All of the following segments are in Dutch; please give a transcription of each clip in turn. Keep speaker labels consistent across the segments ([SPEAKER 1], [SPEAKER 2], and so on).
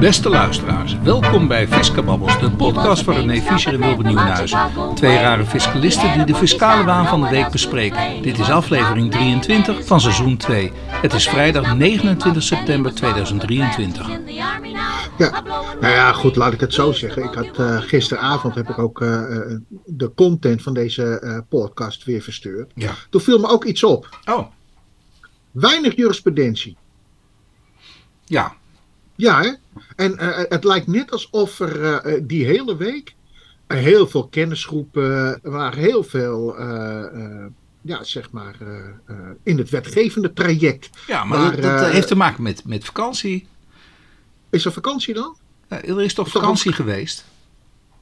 [SPEAKER 1] Beste luisteraars, welkom bij Fiscababbels, de podcast van René Fischer en Wilbert Nieuwenhuizen. Twee rare fiscalisten die de fiscale waan van de week bespreken. Dit is aflevering 23 van seizoen 2. Het is vrijdag 29 september 2023.
[SPEAKER 2] Ja, nou ja, goed, laat ik het zo zeggen. Ik had uh, gisteravond heb ik ook uh, de content van deze uh, podcast weer verstuurd.
[SPEAKER 1] Ja.
[SPEAKER 2] Toen viel me ook iets op.
[SPEAKER 1] Oh,
[SPEAKER 2] Weinig jurisprudentie.
[SPEAKER 1] ja.
[SPEAKER 2] Ja, hè? En uh, het lijkt net alsof er uh, die hele week heel veel kennisgroepen, waar heel veel, ja, zeg maar, in het wetgevende traject.
[SPEAKER 1] Ja, maar
[SPEAKER 2] Maar,
[SPEAKER 1] dat, dat
[SPEAKER 2] eh,
[SPEAKER 1] heeft te maken met, met vakantie.
[SPEAKER 2] Is er vakantie dan?
[SPEAKER 1] Ja, er is toch
[SPEAKER 2] Is toch
[SPEAKER 1] vakantie geweest?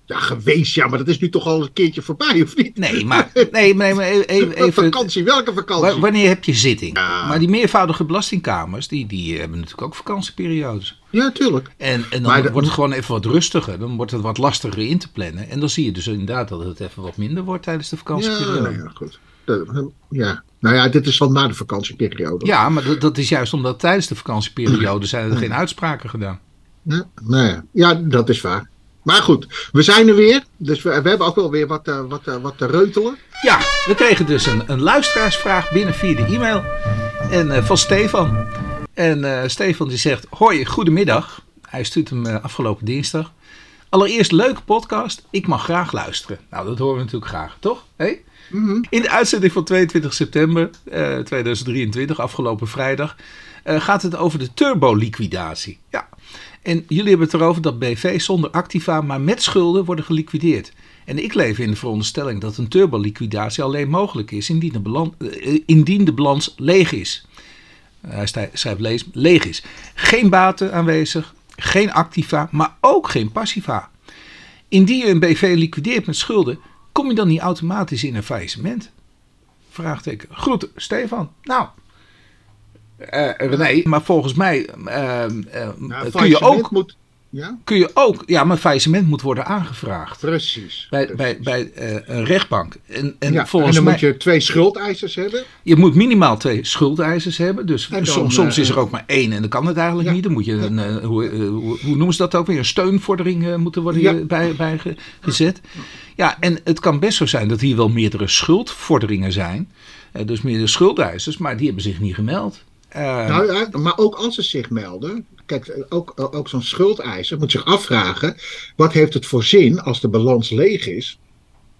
[SPEAKER 2] Ja, geweest, ja, maar dat is nu toch al een keertje voorbij, of niet?
[SPEAKER 1] Nee, maar, nee, nee, maar e- even, even,
[SPEAKER 2] vakantie, welke vakantie?
[SPEAKER 1] Wa- Wanneer heb je zitting?
[SPEAKER 2] Ja.
[SPEAKER 1] Maar die meervoudige belastingkamers, die, die hebben natuurlijk ook vakantieperiodes.
[SPEAKER 2] Ja, tuurlijk.
[SPEAKER 1] En, en dan
[SPEAKER 2] Maar de-
[SPEAKER 1] wordt het gewoon even wat rustiger. Dan wordt het wat lastiger in te plannen. En dan zie je dus inderdaad dat het even wat minder wordt tijdens de
[SPEAKER 2] Ja,
[SPEAKER 1] vakantieperiode.
[SPEAKER 2] nou ja, goed. De- ja, nou ja, dit is al na de vakantieperiode.
[SPEAKER 1] Ja, maar dat, dat is juist omdat tijdens de vakantieperiode zijn er geen uitspraken gedaan.
[SPEAKER 2] Ja, nou ja. ja, dat is waar. Maar goed, we zijn er weer. Dus we, we hebben ook wel weer wat, eh, wat, eh, wat te reutelen.
[SPEAKER 1] Ja, we kregen dus een, een luisteraarsvraag binnen via de e-mail. En eh, van Stefan. En Stefan die zegt, hoi, goedemiddag. Hij stuurt hem afgelopen dinsdag. Allereerst leuke podcast. Ik mag graag luisteren. Nou, dat horen we natuurlijk graag, toch? Hey? In de uitzending van 22 september eh, 2023, afgelopen vrijdag, gaat het over de turboliquidatie. Ja. En jullie hebben het erover dat BV zonder activa, maar met schulden worden geliquideerd. En ik leef in de veronderstelling dat een turboliquidatie alleen mogelijk is indien de, balan- eh, indien de balans leeg is. Eh, Hij schrijft lees, leeg is. Geen baten aanwezig, geen activa, maar ook geen passiva. Indien je een BV liquideert met schulden, kom je dan niet automatisch in een faillissement? Vraagteken. Groet, Stefan. Nou, René, maar volgens mij eh, eh,
[SPEAKER 2] Nou,
[SPEAKER 1] kun, je ook,
[SPEAKER 2] Moet, ja,
[SPEAKER 1] kun je ook... Ja, maar faillissement moet worden aangevraagd.
[SPEAKER 2] precies.
[SPEAKER 1] Bij,
[SPEAKER 2] precies.
[SPEAKER 1] bij, bij een rechtbank. En, en
[SPEAKER 2] ja,
[SPEAKER 1] volgens
[SPEAKER 2] en dan
[SPEAKER 1] mij...
[SPEAKER 2] moet je twee schuldeisers hebben.
[SPEAKER 1] Je moet minimaal twee schuldeisers hebben. Dus
[SPEAKER 2] dan,
[SPEAKER 1] soms, soms is er ook maar één en dan kan het eigenlijk
[SPEAKER 2] ja.
[SPEAKER 1] niet. Dan moet je een, hoe, hoe, hoe noemen ze dat ook weer? Een steunvordering moeten worden bij, bij ge- gezet. Ja, en het kan best zo zijn dat hier wel meerdere schuldvorderingen zijn. Dus meerdere schuldeisers, maar die hebben zich niet gemeld. Eh,
[SPEAKER 2] Nou, maar ook als ze zich melden. Kijk, ook, ook zo'n schuldeiser moet zich afvragen. Wat heeft het voor zin als de balans leeg is?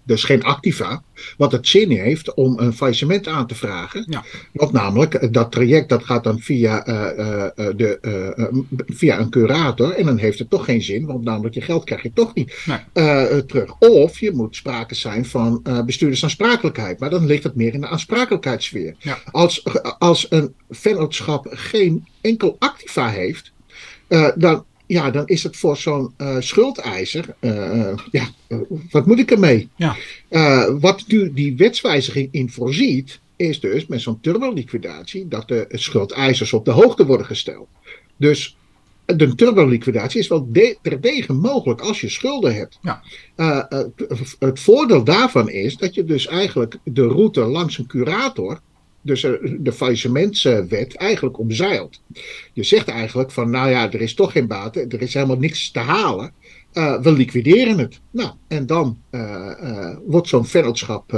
[SPEAKER 2] Dus geen activa. Wat het zin heeft om een faillissement aan te vragen.
[SPEAKER 1] Ja.
[SPEAKER 2] Want namelijk, eh, dat traject dat gaat dan via, eh, eh, de, via een curator. En dan heeft het toch geen zin. Want namelijk je geld krijg je toch niet
[SPEAKER 1] Nee.
[SPEAKER 2] terug. Of je moet sprake zijn van bestuurdersaansprakelijkheid. Maar dan ligt het meer in de aansprakelijkheidssfeer.
[SPEAKER 1] Ja.
[SPEAKER 2] Als, als een vennootschap geen enkel activa heeft, dan, ja, dan is het voor zo'n eh, schuldeiser, eh, eh, ja, wat moet ik ermee?
[SPEAKER 1] Ja.
[SPEAKER 2] Wat nu die wetswijziging in voorziet, is dus met zo'n turboliquidatie dat de schuldeisers op de hoogte worden gesteld. Dus de turboliquidatie is wel de, terdege mogelijk als je schulden hebt.
[SPEAKER 1] Ja.
[SPEAKER 2] Het voordeel daarvan is dat je dus eigenlijk de route langs een curator, dus eh, de faillissementswet, eigenlijk omzeilt. Je zegt eigenlijk van, nou ja, er is toch geen baten, er is helemaal niks te halen. Eh, we liquideren het. Nou, en dan eh, wordt zo'n vennootschap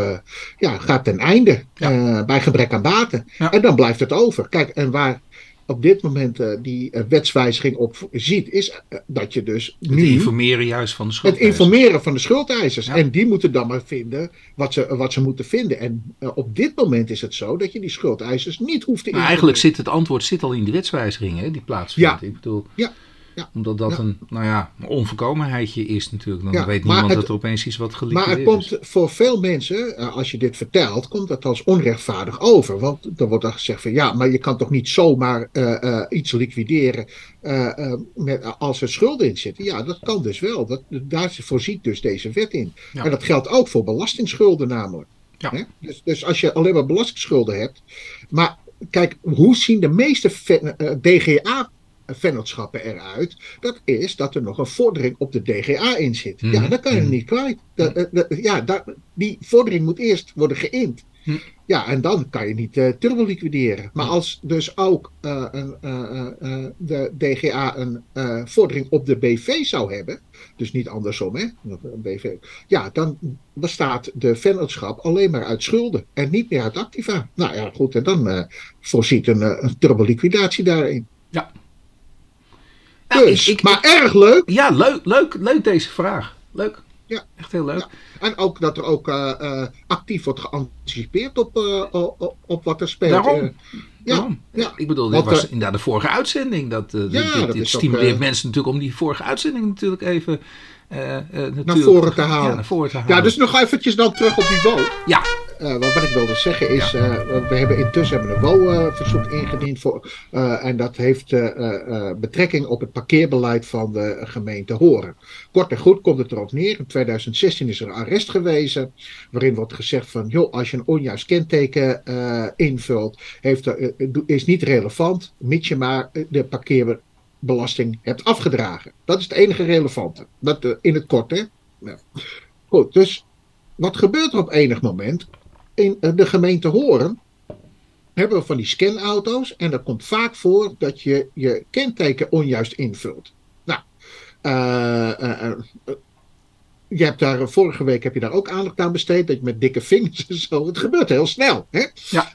[SPEAKER 2] ja, gaat ten einde
[SPEAKER 1] Ja.
[SPEAKER 2] bij gebrek aan baten.
[SPEAKER 1] Ja.
[SPEAKER 2] En dan blijft het over. Kijk, en waar op dit moment eh, die eh, wetswijziging op ziet, is eh, dat je dus
[SPEAKER 1] het
[SPEAKER 2] nu
[SPEAKER 1] informeren juist van de
[SPEAKER 2] het
[SPEAKER 1] schuldeisers.
[SPEAKER 2] informeren van de schuldeisers.
[SPEAKER 1] Ja.
[SPEAKER 2] En die moeten dan maar vinden wat ze, wat ze moeten vinden. En op dit moment is het zo dat je die schuldeisers niet hoeft te
[SPEAKER 1] Maar eigenlijk
[SPEAKER 2] informeren.
[SPEAKER 1] zit het antwoord zit al in de wetswijziging hè, die plaatsvindt.
[SPEAKER 2] Ja.
[SPEAKER 1] Ik bedoel,
[SPEAKER 2] Ja. Ja.
[SPEAKER 1] omdat dat
[SPEAKER 2] Ja.
[SPEAKER 1] een, nou ja, onvolkomenheidje is natuurlijk. Dan
[SPEAKER 2] Ja,
[SPEAKER 1] weet
[SPEAKER 2] maar
[SPEAKER 1] niemand
[SPEAKER 2] het-
[SPEAKER 1] dat er opeens iets wat
[SPEAKER 2] Maar
[SPEAKER 1] geliquideerd
[SPEAKER 2] het komt
[SPEAKER 1] is.
[SPEAKER 2] voor veel mensen, eh, als je dit vertelt, komt dat als onrechtvaardig over. Want er wordt dan gezegd van ja, maar je kan toch niet zomaar eh, eh, iets liquideren met, als er schulden in zitten. Ja, dat kan dus wel. Dat, daar voorziet dus deze wet in.
[SPEAKER 1] Ja.
[SPEAKER 2] En dat geldt ook voor belastingsschulden namelijk.
[SPEAKER 1] Ja.
[SPEAKER 2] Dus, dus als je alleen maar belastingsschulden hebt. Maar kijk, hoe zien de meeste DGA vennootschappen eruit? Dat is dat er nog een vordering op de DGA in zit. Ja,
[SPEAKER 1] Mhm.
[SPEAKER 2] dan kan je hem niet kwijt. Dat- dat- dat- ja, daar- die vordering moet eerst worden geïnd.
[SPEAKER 1] Hm.
[SPEAKER 2] Ja, en dan kan je niet uh, turbo liquideren. Maar als dus ook uh, uh, de DGA een vordering op de BV zou hebben, dus niet andersom, hè, BV, ja, dan bestaat de vennootschap alleen maar uit schulden en niet meer uit activa. Nou ja, goed, en dan voorziet een, een turbo liquidatie daarin.
[SPEAKER 1] Ja.
[SPEAKER 2] Nou, dus, ik, ik, maar erg leuk.
[SPEAKER 1] Ja, leuk, leuk, leuk deze vraag. Leuk.
[SPEAKER 2] Ja.
[SPEAKER 1] Echt heel leuk.
[SPEAKER 2] Ja. En ook dat er ook uh, uh, actief wordt geanticipeerd op, uh, op, op, wat er speelt.
[SPEAKER 1] Daarom. Daarom. Ja. Ik bedoel, dit was inderdaad de vorige uitzending. Dat, ja, dit, stimuleert ook, mensen natuurlijk om die vorige uitzending natuurlijk even natuurlijk,
[SPEAKER 2] naar, voren te halen.
[SPEAKER 1] Ja, naar voren te halen.
[SPEAKER 2] Ja, dus nog eventjes dan terug op niveau.
[SPEAKER 1] Ja.
[SPEAKER 2] Uh, wat ik wilde zeggen is, uh, we hebben intussen hebben een WO-verzoek ingediend. Voor, uh, en dat heeft betrekking op het parkeerbeleid van de gemeente Horen. Kort en goed komt het erop neer. In 2016 is er een arrest gewezen. Waarin wordt gezegd van, joh, als je een onjuist kenteken invult, heeft is niet relevant. Mits je maar de parkeerbelasting hebt afgedragen. Dat is het enige relevante. Dat, in het kort, hè. Ja. Goed, dus wat gebeurt er op enig moment? In de gemeente Horen hebben we van die scanauto's. En dat komt vaak voor dat je je kenteken onjuist invult. Nou, uh, uh, uh, je hebt daar, vorige week heb je daar ook aandacht aan besteed. Dat je met dikke vingers en zo. Het gebeurt heel snel. Hè?
[SPEAKER 1] Ja.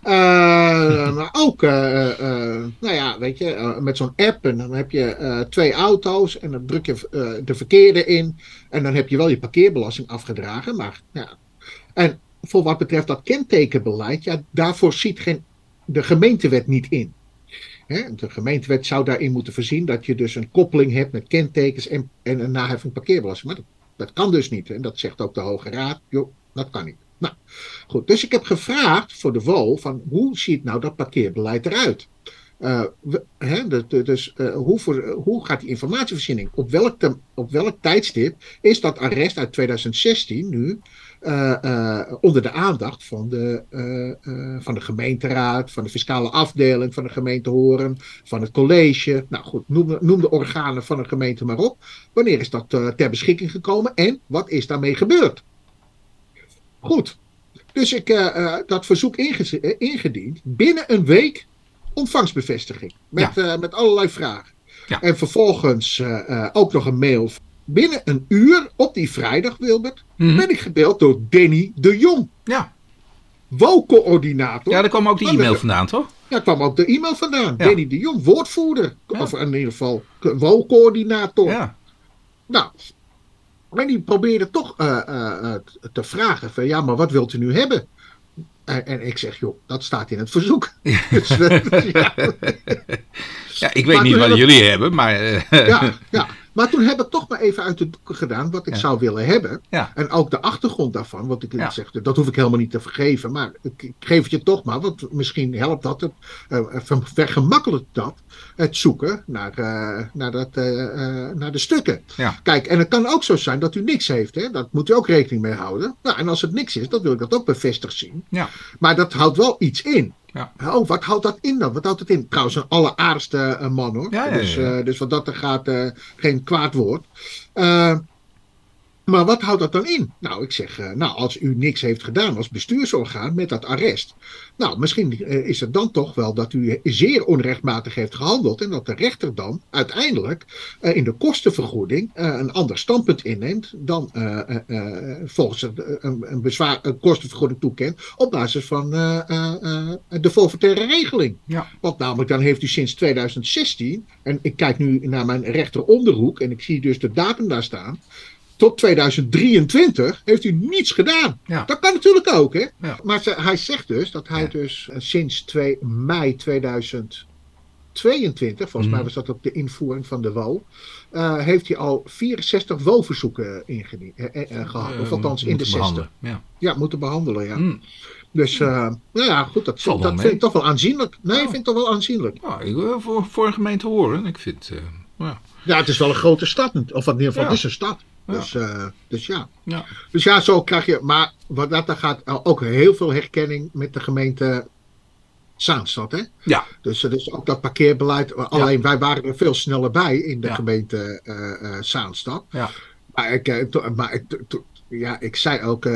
[SPEAKER 2] maar ook, nou ja, weet je, met zo'n app. En dan heb je twee auto's. En dan druk je de verkeerde in. En dan heb je wel je parkeerbelasting afgedragen. Maar ja. En voor wat betreft dat kentekenbeleid, ja, daarvoor ziet geen, de gemeentewet niet in. de gemeentewet zou daarin moeten voorzien dat je dus een koppeling hebt met kentekens en, en een naheffing parkeerbelasting. Maar dat, kan dus niet. En dat zegt ook de Hoge Raad. Joh, dat kan niet. Nou, goed. Dus ik heb gevraagd voor de WO van hoe ziet nou dat parkeerbeleid eruit? Uh, dus uh, hoe, voor, hoe, gaat die informatievoorziening? Op welk, op welk tijdstip is dat arrest uit 2016 nu uh, onder de aandacht van de, van de gemeenteraad, van de fiscale afdeling van de gemeente Horen, van het college? Nou goed, noem, noem de organen van een gemeente maar op. Wanneer is dat ter beschikking gekomen en wat is daarmee gebeurd? Goed, dus ik dat verzoek ingediend. Binnen een week ontvangstbevestiging. Met, ja. met allerlei vragen.
[SPEAKER 1] Ja.
[SPEAKER 2] En vervolgens ook nog een mail. Binnen een uur op die vrijdag, Wilbert, mm -hmm. ben ik gebeld door Danny de Jong.
[SPEAKER 1] Ja.
[SPEAKER 2] WO-coördinator.
[SPEAKER 1] Ja, daar kwam ook de e-mail vandaan, toch?
[SPEAKER 2] Ja, daar kwam ook de e-mail vandaan. Ja. Danny de Jong, woordvoerder. Ja. Of in ieder geval WO-coördinator.
[SPEAKER 1] Ja.
[SPEAKER 2] Nou, en die probeerde toch te vragen van, ja, maar wat wilt u nu hebben? En, en, ik zeg, joh, dat staat in het verzoek.
[SPEAKER 1] Ja, dus, ja. ja ik weet maar niet wat jullie hebben, maar... Uh...
[SPEAKER 2] Ja, ja, maar toen heb ik toch maar even uit de doeken gedaan wat ik ja. zou willen hebben.
[SPEAKER 1] Ja.
[SPEAKER 2] En ook de achtergrond daarvan, want ik ja. zeg, dat hoef ik helemaal niet te vergeven. Maar ik, ik geef het je toch maar, want misschien helpt dat, het, uh, vergemakkelijkt dat, het zoeken naar, uh, naar, dat, uh, naar de stukken. Kijk, en het kan ook zo zijn dat u niks heeft, hè? dat moet u ook rekening mee houden. Nou, en als het niks is, dan wil ik dat ook bevestigd zien.
[SPEAKER 1] Ja.
[SPEAKER 2] Maar dat houdt wel iets in.
[SPEAKER 1] Ja.
[SPEAKER 2] Oh, wat houdt dat in dan? Wat houdt het in? Trouwens, een alleraardigste uh, man hoor.
[SPEAKER 1] Ja, ja,
[SPEAKER 2] dus, uh, dus wat dat er gaat, uh, geen kwaad woord. Maar wat houdt dat dan in? Nou, ik zeg, nou, als u niks heeft gedaan als bestuursorgaan met dat arrest. Nou, misschien is het dan toch wel dat u zeer onrechtmatig heeft gehandeld. En dat de rechter dan uiteindelijk in de kostenvergoeding een ander standpunt inneemt. dan volgens een, een, bezwaar, een kostenvergoeding toekent. op basis van de forfaitaire regeling.
[SPEAKER 1] Ja.
[SPEAKER 2] Want namelijk dan heeft u sinds 2016. en ik kijk nu naar mijn rechteronderhoek. en ik zie dus de datum daar staan tot 2023 heeft u niets gedaan.
[SPEAKER 1] Ja.
[SPEAKER 2] Dat kan natuurlijk ook, hè?
[SPEAKER 1] Ja.
[SPEAKER 2] Maar ze, hij zegt dus dat hij
[SPEAKER 1] Ja.
[SPEAKER 2] dus uh, sinds 2 mei 2022, volgens
[SPEAKER 1] Mhm.
[SPEAKER 2] mij was dat ook de invoering van de WO, uh, heeft hij al 64 WO-verzoeken ingediend, eh, eh, eh, gehad. of
[SPEAKER 1] Eh,
[SPEAKER 2] althans in de
[SPEAKER 1] moeten
[SPEAKER 2] 60.
[SPEAKER 1] behandelen. Ja.
[SPEAKER 2] Ja, moeten behandelen, ja.
[SPEAKER 1] Mm.
[SPEAKER 2] Dus, uh, nou ja, goed, dat, dat vind ik toch wel aanzienlijk. Nee,
[SPEAKER 1] Oh.
[SPEAKER 2] ik vind het toch wel aanzienlijk.
[SPEAKER 1] Ik, wil voor, voor een gemeente horen. Ik vind. eh, ja.
[SPEAKER 2] Ja, het is wel een grote stad. Of in ieder geval,
[SPEAKER 1] Ja.
[SPEAKER 2] het is een stad. Dus, uh, dus ja.
[SPEAKER 1] Ja.
[SPEAKER 2] Dus ja, zo krijg je. Maar wat dat dan gaat, uh, ook heel veel herkenning met de gemeente Zaanstad. Hè?
[SPEAKER 1] Ja.
[SPEAKER 2] Dus, dus ook dat parkeerbeleid. Alleen wij waren er veel sneller bij in de
[SPEAKER 1] Ja.
[SPEAKER 2] gemeente uh, uh, Zaanstad.
[SPEAKER 1] Ja.
[SPEAKER 2] Maar ik, maar ik, ja, ik zei ook.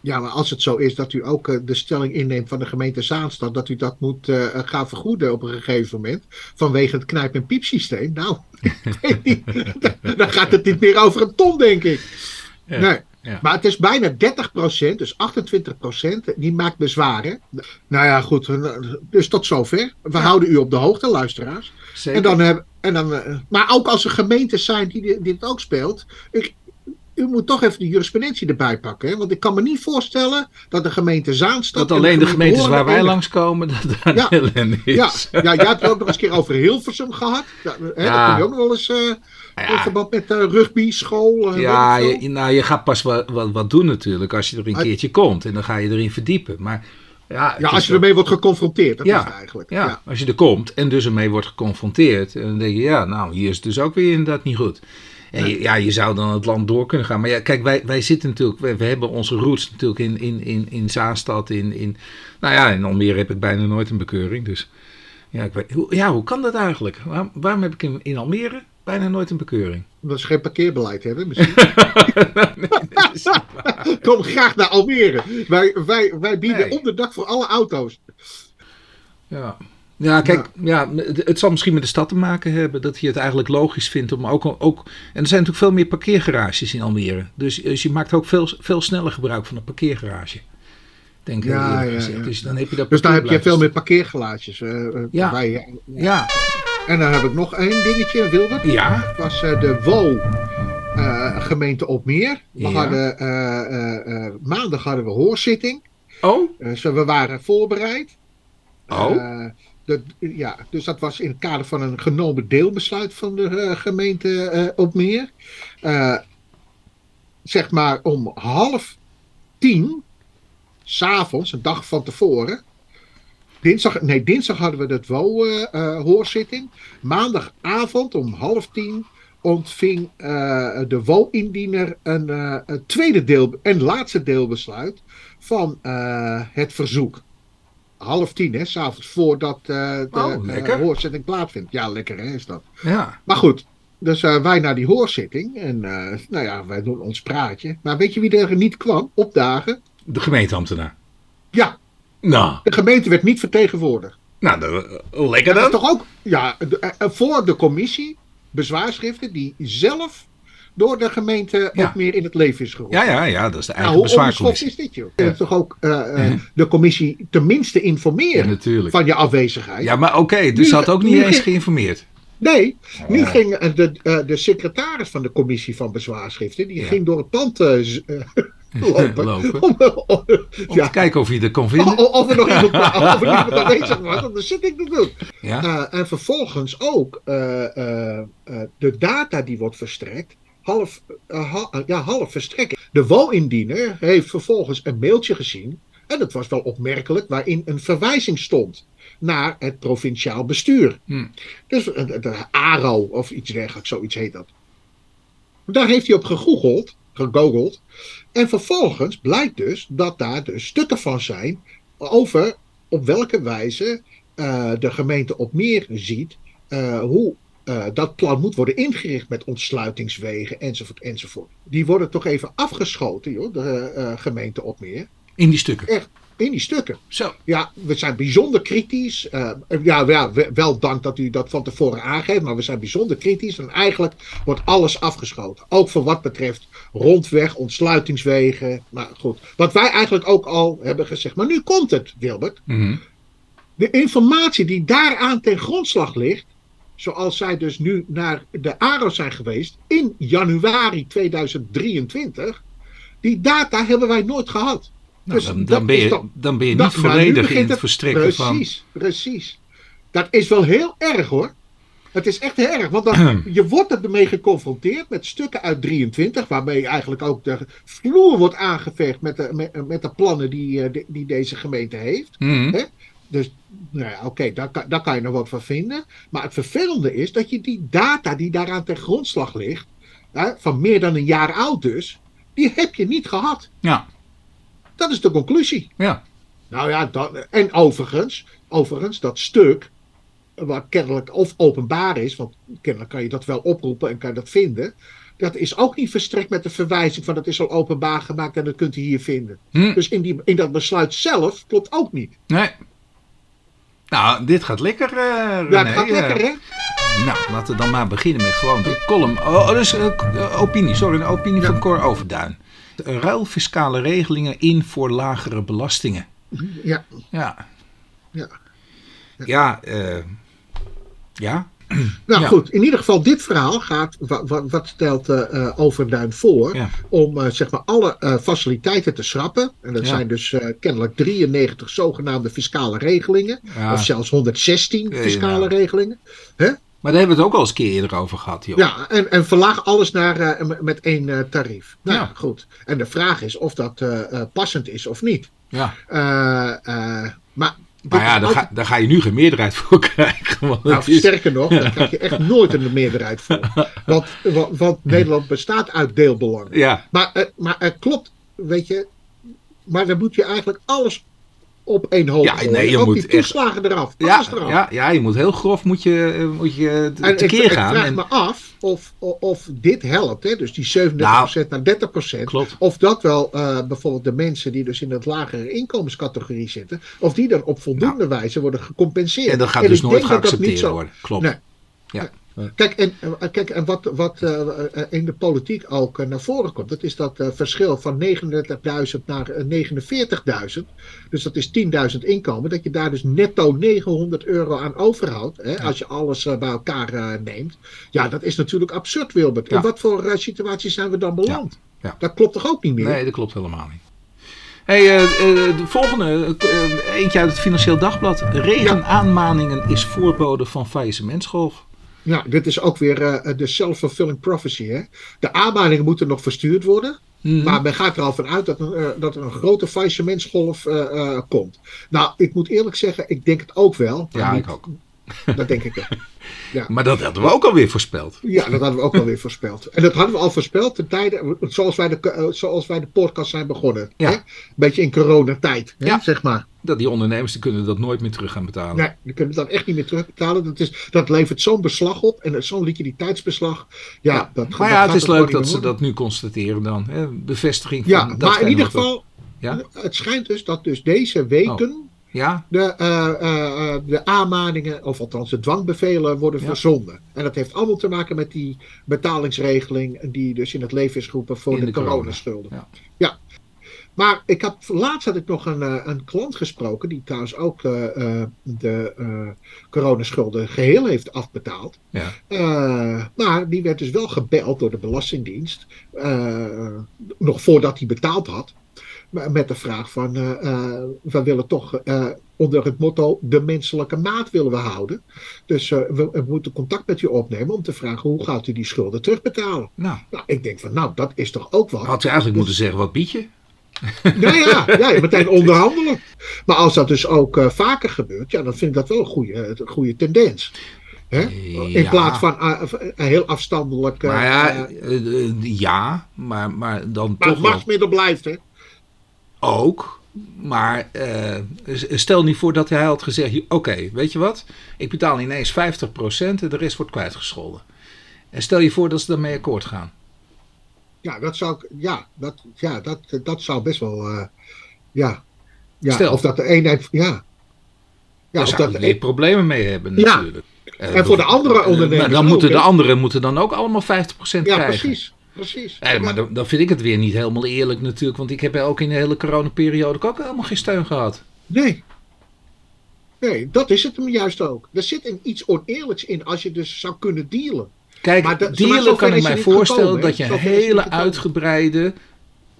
[SPEAKER 2] Ja, maar als het zo is dat u ook eh, de stelling inneemt van de gemeente Zaanstad, dat u dat moet uh, gaan vergoeden op een gegeven moment, vanwege het knijp- en piepsysteem, nou, dan gaat het niet meer over een ton, denk ik. Nee. Ja. Maar het is bijna 30%, dus 28%, die maakt bezwaren. Nou ja, goed, dus tot zover. We houden u op de hoogte, luisteraars. Zeker. En dan, en dan, maar ook als er gemeentes zijn die dit ook speelt. Ik, u moet toch even de jurisprudentie erbij pakken. Hè? Want ik kan me niet voorstellen dat de gemeente Zaanstad...
[SPEAKER 1] Dat alleen de, gemeentes waar wij langskomen, dat daar ja, ellende is.
[SPEAKER 2] Ja, ja, jij hebt het ook nog eens een keer over Hilversum gehad. Ja, hè, ja. Dat kun je ook nog wel eens... Uh, in verband met uh, rugby, school.
[SPEAKER 1] Uh, ja, je, nou, je gaat pas wat, wat, wat doen natuurlijk als je er een keertje komt. En dan ga je erin verdiepen. Maar ja,
[SPEAKER 2] ja als je ermee wordt geconfronteerd, dat
[SPEAKER 1] ja,
[SPEAKER 2] is eigenlijk.
[SPEAKER 1] Ja, ja, als je er komt en dus ermee wordt geconfronteerd. En dan denk je, ja, nou, hier is het dus ook weer inderdaad niet goed. En je, ja, je zou dan het land door kunnen gaan. Maar ja, kijk, wij, wij zitten natuurlijk, we, we hebben onze roots natuurlijk in, in, in, in Zaanstad. In, in, nou ja, in Almere heb ik bijna nooit een bekeuring. Dus ja, ik weet, hoe, ja hoe kan dat eigenlijk? Waarom, waarom heb ik in, in Almere bijna nooit een bekeuring?
[SPEAKER 2] Omdat ze geen parkeerbeleid hebben, misschien. Kom graag naar Almere. Wij, wij, wij bieden nee. onderdak voor alle auto's.
[SPEAKER 1] Ja. Ja, kijk, ja. het zal misschien met de stad te maken hebben dat je het eigenlijk logisch vindt om ook, ook. En er zijn natuurlijk veel meer parkeergarages in Almere. Dus, dus je maakt ook veel, veel sneller gebruik van een parkeergarage. Denk ik. Ja, Dus dan heb je dat
[SPEAKER 2] Dus daar heb je veel meer parkeergarages. Uh,
[SPEAKER 1] ja.
[SPEAKER 2] Bij, ja. En dan heb ik nog één dingetje, Wilbert.
[SPEAKER 1] Ja.
[SPEAKER 2] Dat was uh, de WO. Uh, gemeente Opmeer. We hadden, maandag hadden we hoorzitting.
[SPEAKER 1] Oh.
[SPEAKER 2] Dus we waren voorbereid.
[SPEAKER 1] Oh
[SPEAKER 2] ja, dus dat was in het kader van een genomen deelbesluit van de uh, gemeente uh, Opmeer. Uh, zeg maar om half tien, s'avonds, een dag van tevoren. Dinsdag, nee, dinsdag hadden we de WO-hoorzitting. Maandagavond om half tien ontving de WO-indiener een, tweede deel en laatste deelbesluit van het verzoek half tien, hè, s'avonds voordat uh, de
[SPEAKER 1] oh,
[SPEAKER 2] hoorzitting plaatsvindt. Ja, lekker hè, is dat.
[SPEAKER 1] Ja.
[SPEAKER 2] Maar goed, dus uh, wij naar die hoorzitting en nou ja, wij doen ons praatje. Maar weet je wie er niet kwam opdagen?
[SPEAKER 1] De gemeenteambtenaar.
[SPEAKER 2] Ja.
[SPEAKER 1] Nou.
[SPEAKER 2] De gemeente werd niet vertegenwoordigd.
[SPEAKER 1] Nou, de, lekker dan.
[SPEAKER 2] Dat is toch ook, ja, de, voor de commissie bezwaarschriften die zelf door de gemeente ja. ook meer in het leven is geroepen.
[SPEAKER 1] Ja, ja, ja, dat is de eigen nou, bezwaarcommissie.
[SPEAKER 2] is dit, joh? Je hebt toch ook uh, uh, de commissie tenminste informeren ja, van je afwezigheid.
[SPEAKER 1] Ja, maar oké, okay, dus ze had ook niet eens ging, geïnformeerd.
[SPEAKER 2] Nee, nu ging de, uh, de secretaris van de commissie van bezwaarschriften, die ging door het pand lopen.
[SPEAKER 1] lopen. Om, om, om ja. te kijken of je er kon vinden.
[SPEAKER 2] Of, of er nog iemand, of er iemand aanwezig was, de zitting te doen. Ja. en vervolgens ook de data die wordt verstrekt half, uh, ja, half verstrekken. De woonindiener heeft vervolgens een mailtje gezien. En dat was wel opmerkelijk, waarin een verwijzing stond naar het provinciaal bestuur.
[SPEAKER 1] Hmm.
[SPEAKER 2] Dus de ARO of iets dergelijks, zoiets heet dat. Daar heeft hij op gegoogeld, gegoogeld. En vervolgens blijkt dus dat daar dus stukken van zijn over op welke wijze uh, de gemeente op meer ziet uh, hoe uh, dat plan moet worden ingericht met ontsluitingswegen enzovoort enzovoort. Die worden toch even afgeschoten, joh, de uh, gemeente Opmeer.
[SPEAKER 1] In die stukken?
[SPEAKER 2] Echt, in die stukken.
[SPEAKER 1] Zo.
[SPEAKER 2] Ja, we zijn bijzonder kritisch. Uh, ja, ja, wel dank dat u dat van tevoren aangeeft, maar we zijn bijzonder kritisch. En eigenlijk wordt alles afgeschoten. Ook voor wat betreft rondweg, ontsluitingswegen. Maar goed, wat wij eigenlijk ook al hebben gezegd. Maar nu komt het, Wilbert.
[SPEAKER 1] Mm -hmm.
[SPEAKER 2] De informatie die daaraan ten grondslag ligt, zoals zij dus nu naar de ARO zijn geweest in januari 2023, die data hebben wij nooit gehad.
[SPEAKER 1] Nou, dus dan, dan, ben je, dan, dan, ben je, niet volledig in het verstrekken
[SPEAKER 2] precies,
[SPEAKER 1] van...
[SPEAKER 2] Precies, precies. Dat is wel heel erg hoor. Het is echt heel erg, want dan, je wordt ermee geconfronteerd met stukken uit 23, waarmee eigenlijk ook de vloer wordt aangeveegd met de, met, met de plannen die, eh, die deze gemeente heeft.
[SPEAKER 1] Mm.
[SPEAKER 2] Hè? Dus nou ja, oké, okay, daar, kan, daar kan je nog wat van vinden. Maar het vervelende is dat je die data die daaraan ten grondslag ligt, hè, van meer dan een jaar oud dus, die heb je niet gehad.
[SPEAKER 1] Ja.
[SPEAKER 2] Dat is de conclusie.
[SPEAKER 1] Ja.
[SPEAKER 2] Nou ja, dat, en overigens, overigens, dat stuk, wat kennelijk of openbaar is, want kennelijk kan je dat wel oproepen en kan je dat vinden. dat is ook niet verstrekt met de verwijzing van dat is al openbaar gemaakt en dat kunt u hier vinden.
[SPEAKER 1] Hm.
[SPEAKER 2] Dus in, die, in dat besluit zelf klopt ook niet.
[SPEAKER 1] Nee. Nou, dit gaat lekker, eh.
[SPEAKER 2] Ja, het gaat
[SPEAKER 1] Eh,
[SPEAKER 2] lekker, hè?
[SPEAKER 1] Nou, laten we dan maar beginnen met gewoon de column. Oh, oh, dus eh, opinie, sorry, een opinie van Cor Overduin. Ruil fiscale regelingen in voor lagere belastingen.
[SPEAKER 2] Ja,
[SPEAKER 1] Ja.
[SPEAKER 2] ja.
[SPEAKER 1] Ja, ja.
[SPEAKER 2] Nou
[SPEAKER 1] Ja.
[SPEAKER 2] goed, in ieder geval dit verhaal gaat, wa- wa- wat stelt eh, eh, Overduin voor,
[SPEAKER 1] Ja.
[SPEAKER 2] om eh, zeg maar alle faciliteiten te schrappen. En dat
[SPEAKER 1] Ja.
[SPEAKER 2] zijn dus kennelijk 93 zogenaamde fiscale regelingen, of zelfs 116
[SPEAKER 1] Ja,
[SPEAKER 2] fiscale regelingen.
[SPEAKER 1] Maar daar hebben we het ook al eens een keer eerder over gehad, joh.
[SPEAKER 2] Ja, en, en verlaag alles naar, met één tarief. Nou goed. En de vraag is of dat passend is of niet.
[SPEAKER 1] Ja.
[SPEAKER 2] Maar
[SPEAKER 1] Maar ja, daar ga, daar ga je nu geen meerderheid voor krijgen. Want
[SPEAKER 2] Nou,
[SPEAKER 1] is-
[SPEAKER 2] sterker nog, daar krijg je echt nooit een meerderheid voor. Want, want, want Nederland bestaat uit deelbelangen.
[SPEAKER 1] ja,
[SPEAKER 2] Maar, eh, maar het klopt, weet je. Maar dan moet je eigenlijk alles op één hoop
[SPEAKER 1] Ja, nee, je
[SPEAKER 2] Ook
[SPEAKER 1] moet
[SPEAKER 2] die
[SPEAKER 1] echt-
[SPEAKER 2] toeslagen eraf.
[SPEAKER 1] ja,
[SPEAKER 2] eraf.
[SPEAKER 1] ja, ja, je moet heel grof moet je, eh, moet je
[SPEAKER 2] En ik,
[SPEAKER 1] tekeer
[SPEAKER 2] ik
[SPEAKER 1] gaan.
[SPEAKER 2] vraag
[SPEAKER 1] En,
[SPEAKER 2] me af of, of dit helpt. Hè? Dus die 37% naar 30%.
[SPEAKER 1] Nou, klopt.
[SPEAKER 2] Of dat wel eh, bijvoorbeeld de mensen die dus in het lagere inkomenscategorie zitten. Of die dan op voldoende wijze worden gecompenseerd.
[SPEAKER 1] en dat gaat
[SPEAKER 2] En
[SPEAKER 1] dus
[SPEAKER 2] ik
[SPEAKER 1] nooit
[SPEAKER 2] dat dat
[SPEAKER 1] geaccepteerd worden. Klopt.
[SPEAKER 2] Nee.
[SPEAKER 1] Ja.
[SPEAKER 2] Kijk, en, eh, kijk, en wat, wat eh, eh, in de politiek ook naar voren komt, dat is dat verschil van 39.000 naar eh, 49.000. Dus dat is 10.000 inkomen, dat je daar dus netto 900 euro aan overhoudt, hè, als je alles bij elkaar neemt. Ja, dat is natuurlijk absurd, Wilbert.
[SPEAKER 1] Ja.
[SPEAKER 2] In wat voor situatie zijn we dan beland?
[SPEAKER 1] Ja.
[SPEAKER 2] Dat klopt toch ook niet meer?
[SPEAKER 1] Nee, dat klopt helemaal niet. Hey, de volgende, eentje uit het Financieel Dagblad. Regenaanmaningen is voorbode van faillissementsgolf.
[SPEAKER 2] Ja, dit is ook weer eh, de self-fulfilling prophecy. Hè? De aanmaningen moeten nog verstuurd worden.
[SPEAKER 1] Mhm.
[SPEAKER 2] Maar men gaat er al van uit dat, er, eh, dat er een grote faillissementsgolf eh, eh, komt. Nou, ik moet eerlijk zeggen, ik denk het ook wel.
[SPEAKER 1] Ja,
[SPEAKER 2] niet-
[SPEAKER 1] ik ook.
[SPEAKER 2] Dat denk ik wel.
[SPEAKER 1] Maar dat hadden we ook alweer voorspeld.
[SPEAKER 2] Ja, dat hadden we ook alweer voorspeld. En dat hadden we al voorspeld ten tijde, zoals wij de, eh, zoals wij de podcast zijn begonnen.
[SPEAKER 1] Ja.
[SPEAKER 2] Hè? Een beetje in coronatijd, hè,
[SPEAKER 1] Ja.
[SPEAKER 2] zeg maar.
[SPEAKER 1] Dat die ondernemers die kunnen dat nooit meer terug gaan betalen.
[SPEAKER 2] Nee, die kunnen het dan echt niet meer terugbetalen. Dat, is, dat levert zo'n beslag op en zo'n liquiditeitsbeslag. Ja,
[SPEAKER 1] Ja.
[SPEAKER 2] dat,
[SPEAKER 1] maar ja,
[SPEAKER 2] dat
[SPEAKER 1] het is leuk dat ze
[SPEAKER 2] worden.
[SPEAKER 1] dat nu constateren dan. Hè? Bevestiging van
[SPEAKER 2] Ja, maar in ieder geval,
[SPEAKER 1] Ja?
[SPEAKER 2] het schijnt dus dat dus deze weken
[SPEAKER 1] Ja?
[SPEAKER 2] de, eh, eh, eh, de aanmaningen, of althans de dwangbevelen, worden
[SPEAKER 1] Ja.
[SPEAKER 2] verzonden. En dat heeft allemaal te maken met die betalingsregeling die dus in het leven is geroepen voor
[SPEAKER 1] In
[SPEAKER 2] de,
[SPEAKER 1] de corona.
[SPEAKER 2] coronaschulden.
[SPEAKER 1] Ja.
[SPEAKER 2] Ja. Maar ik had, laatst had ik nog een, eh, een klant gesproken, die trouwens ook eh, eh, de eh coronaschulden geheel heeft afbetaald.
[SPEAKER 1] Ja.
[SPEAKER 2] Maar die werd dus wel gebeld door de Belastingdienst, nog voordat hij betaald had. Met de vraag van, we willen toch onder het motto de menselijke maat willen we houden. Dus we, we moeten contact met u opnemen om te vragen hoe gaat u die schulden terugbetalen.
[SPEAKER 1] Nou,
[SPEAKER 2] Nou, ik denk van, nou, dat is toch ook wat.
[SPEAKER 1] had je eigenlijk moeten zeggen, wat bied je?
[SPEAKER 2] Nou ja, ja, meteen onderhandelen. Maar als dat dus ook eh, vaker gebeurt, ja, dan vind ik dat wel een goede, een goede tendens. Hè? In
[SPEAKER 1] Ja.
[SPEAKER 2] plaats van eh, een heel afstandelijk. eh,
[SPEAKER 1] Maar ja,
[SPEAKER 2] eh,
[SPEAKER 1] eh, eh, ja maar, maar dan
[SPEAKER 2] maar
[SPEAKER 1] toch
[SPEAKER 2] het
[SPEAKER 1] wel
[SPEAKER 2] machtsmiddel blijft, hè?
[SPEAKER 1] ook. Maar eh, stel niet voor dat hij had gezegd: Oké, weet je wat? Ik betaal ineens 50% en de rest wordt kwijtgescholden. En stel je voor dat ze daarmee akkoord gaan.
[SPEAKER 2] Ja, dat zou, ik- ja, dat, ja, dat, dat zou best wel. eh, ja. ja.
[SPEAKER 1] Stel.
[SPEAKER 2] Of dat de eenheid. Ja. Ja,
[SPEAKER 1] Daar
[SPEAKER 2] of dat
[SPEAKER 1] weer problemen mee hebben
[SPEAKER 2] Ja.
[SPEAKER 1] natuurlijk. Eh,
[SPEAKER 2] En voor de andere
[SPEAKER 1] eh,
[SPEAKER 2] ondernemers
[SPEAKER 1] dan moeten de anderen moeten dan ook allemaal 50%
[SPEAKER 2] ja,
[SPEAKER 1] krijgen.
[SPEAKER 2] precies. precies.
[SPEAKER 1] Eh, maar
[SPEAKER 2] Ja.
[SPEAKER 1] dan, dan vind ik het weer niet helemaal eerlijk natuurlijk. Want ik heb ook in de hele coronaperiode ook helemaal geen steun gehad.
[SPEAKER 2] Nee. Nee, dat is het hem juist ook. Er zit een iets oneerlijks in als je dus zou kunnen dealen.
[SPEAKER 1] Kijk,
[SPEAKER 2] Maar zover
[SPEAKER 1] kan ik mij voorstellen
[SPEAKER 2] gekomen,
[SPEAKER 1] dat je een hele uitgebreide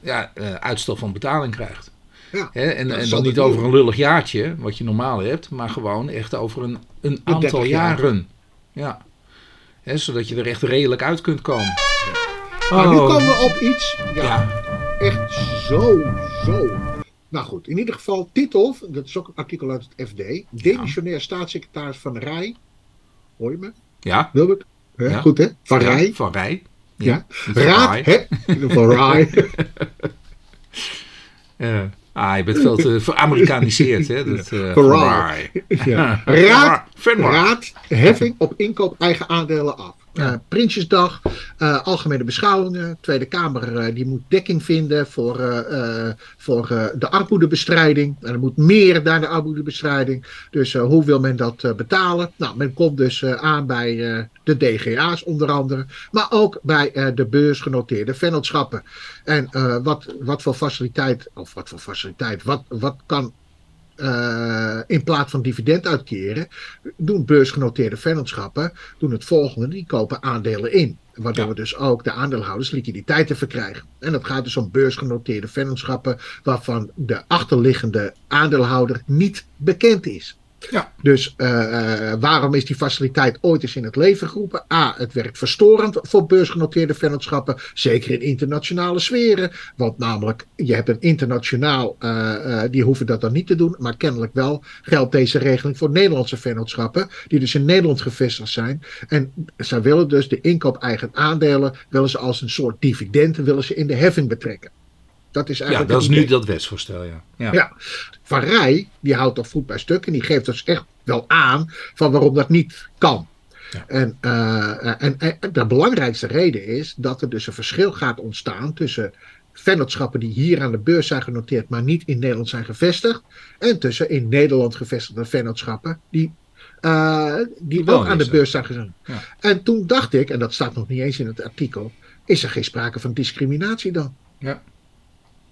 [SPEAKER 1] ja, eh, uitstel van betaling krijgt.
[SPEAKER 2] Ja.
[SPEAKER 1] En
[SPEAKER 2] Dat
[SPEAKER 1] en dan niet over een lullig jaartje, wat je normaal hebt, maar gewoon echt over een, een aantal
[SPEAKER 2] 30 jaar.
[SPEAKER 1] jaren. Ja. Zodat je er echt redelijk uit kunt komen.
[SPEAKER 2] Maar nu
[SPEAKER 1] Oh,
[SPEAKER 2] komen we op iets. Ja,
[SPEAKER 1] ja.
[SPEAKER 2] echt zo, zo. Nou goed, in ieder geval titel, dat is ook een artikel uit het FD. Demissionair staatssecretaris Van Rij. Hoor je me?
[SPEAKER 1] Ja.
[SPEAKER 2] Wilbert? Hè,
[SPEAKER 1] Ja.
[SPEAKER 2] Goed hè? Van Rij.
[SPEAKER 1] Van Rij.
[SPEAKER 2] Ja. Raad, hè? Van Rij.
[SPEAKER 1] Eh, ah, je bent veel te veramerikaniseerd, hè? Dat, eh,
[SPEAKER 2] Van
[SPEAKER 1] Van
[SPEAKER 2] Rij.
[SPEAKER 1] Rij.
[SPEAKER 2] Ja. Raad, heffing op inkoop eigen aandelen af. Uh, Prinsjesdag, uh, algemene beschouwingen. Tweede Kamer uh, die moet dekking vinden voor, voor de armoedebestrijding. En er moet meer naar de armoedebestrijding. Dus hoe wil men dat betalen? Nou, men komt dus aan bij de DGA's onder andere. Maar ook bij de beursgenoteerde vennootschappen. En wat, wat voor faciliteit, of wat voor faciliteit, wat, wat kan uh, in plaats van dividend uitkeren, doen beursgenoteerde vennootschappen doen het volgende: die kopen aandelen in. Waardoor we dus ook de aandeelhouders liquiditeiten verkrijgen. En dat gaat dus om beursgenoteerde vennootschappen waarvan de achterliggende aandeelhouder niet bekend is. Ja. Dus uh, waarom is die faciliteit ooit eens in het leven geroepen? A, het werkt verstorend voor beursgenoteerde vennootschappen, zeker in internationale sferen. Want namelijk, je hebt een internationaal, uh, die hoeven dat dan niet te doen, maar kennelijk wel geldt deze regeling voor Nederlandse vennootschappen, die dus in Nederland gevestigd zijn. En zij willen dus de inkoop eigen aandelen, willen ze als een soort dividend, willen ze in de heffing betrekken.
[SPEAKER 1] Dat is eigenlijk ja, dat is nu dat wetsvoorstel, ja.
[SPEAKER 2] ja. ja. Van Rij, die houdt toch voet bij stuk en die geeft dus echt wel aan van waarom dat niet kan. Ja. En, uh, en, en, de belangrijkste reden is dat er dus een verschil gaat ontstaan tussen vennootschappen die hier aan de beurs zijn genoteerd, maar niet in Nederland zijn gevestigd, en tussen in Nederland gevestigde vennootschappen die uh, die wel aan de beurs zijn. Ja. En toen dacht ik, en dat staat nog niet eens in het artikel, is er geen sprake van discriminatie dan? Ja.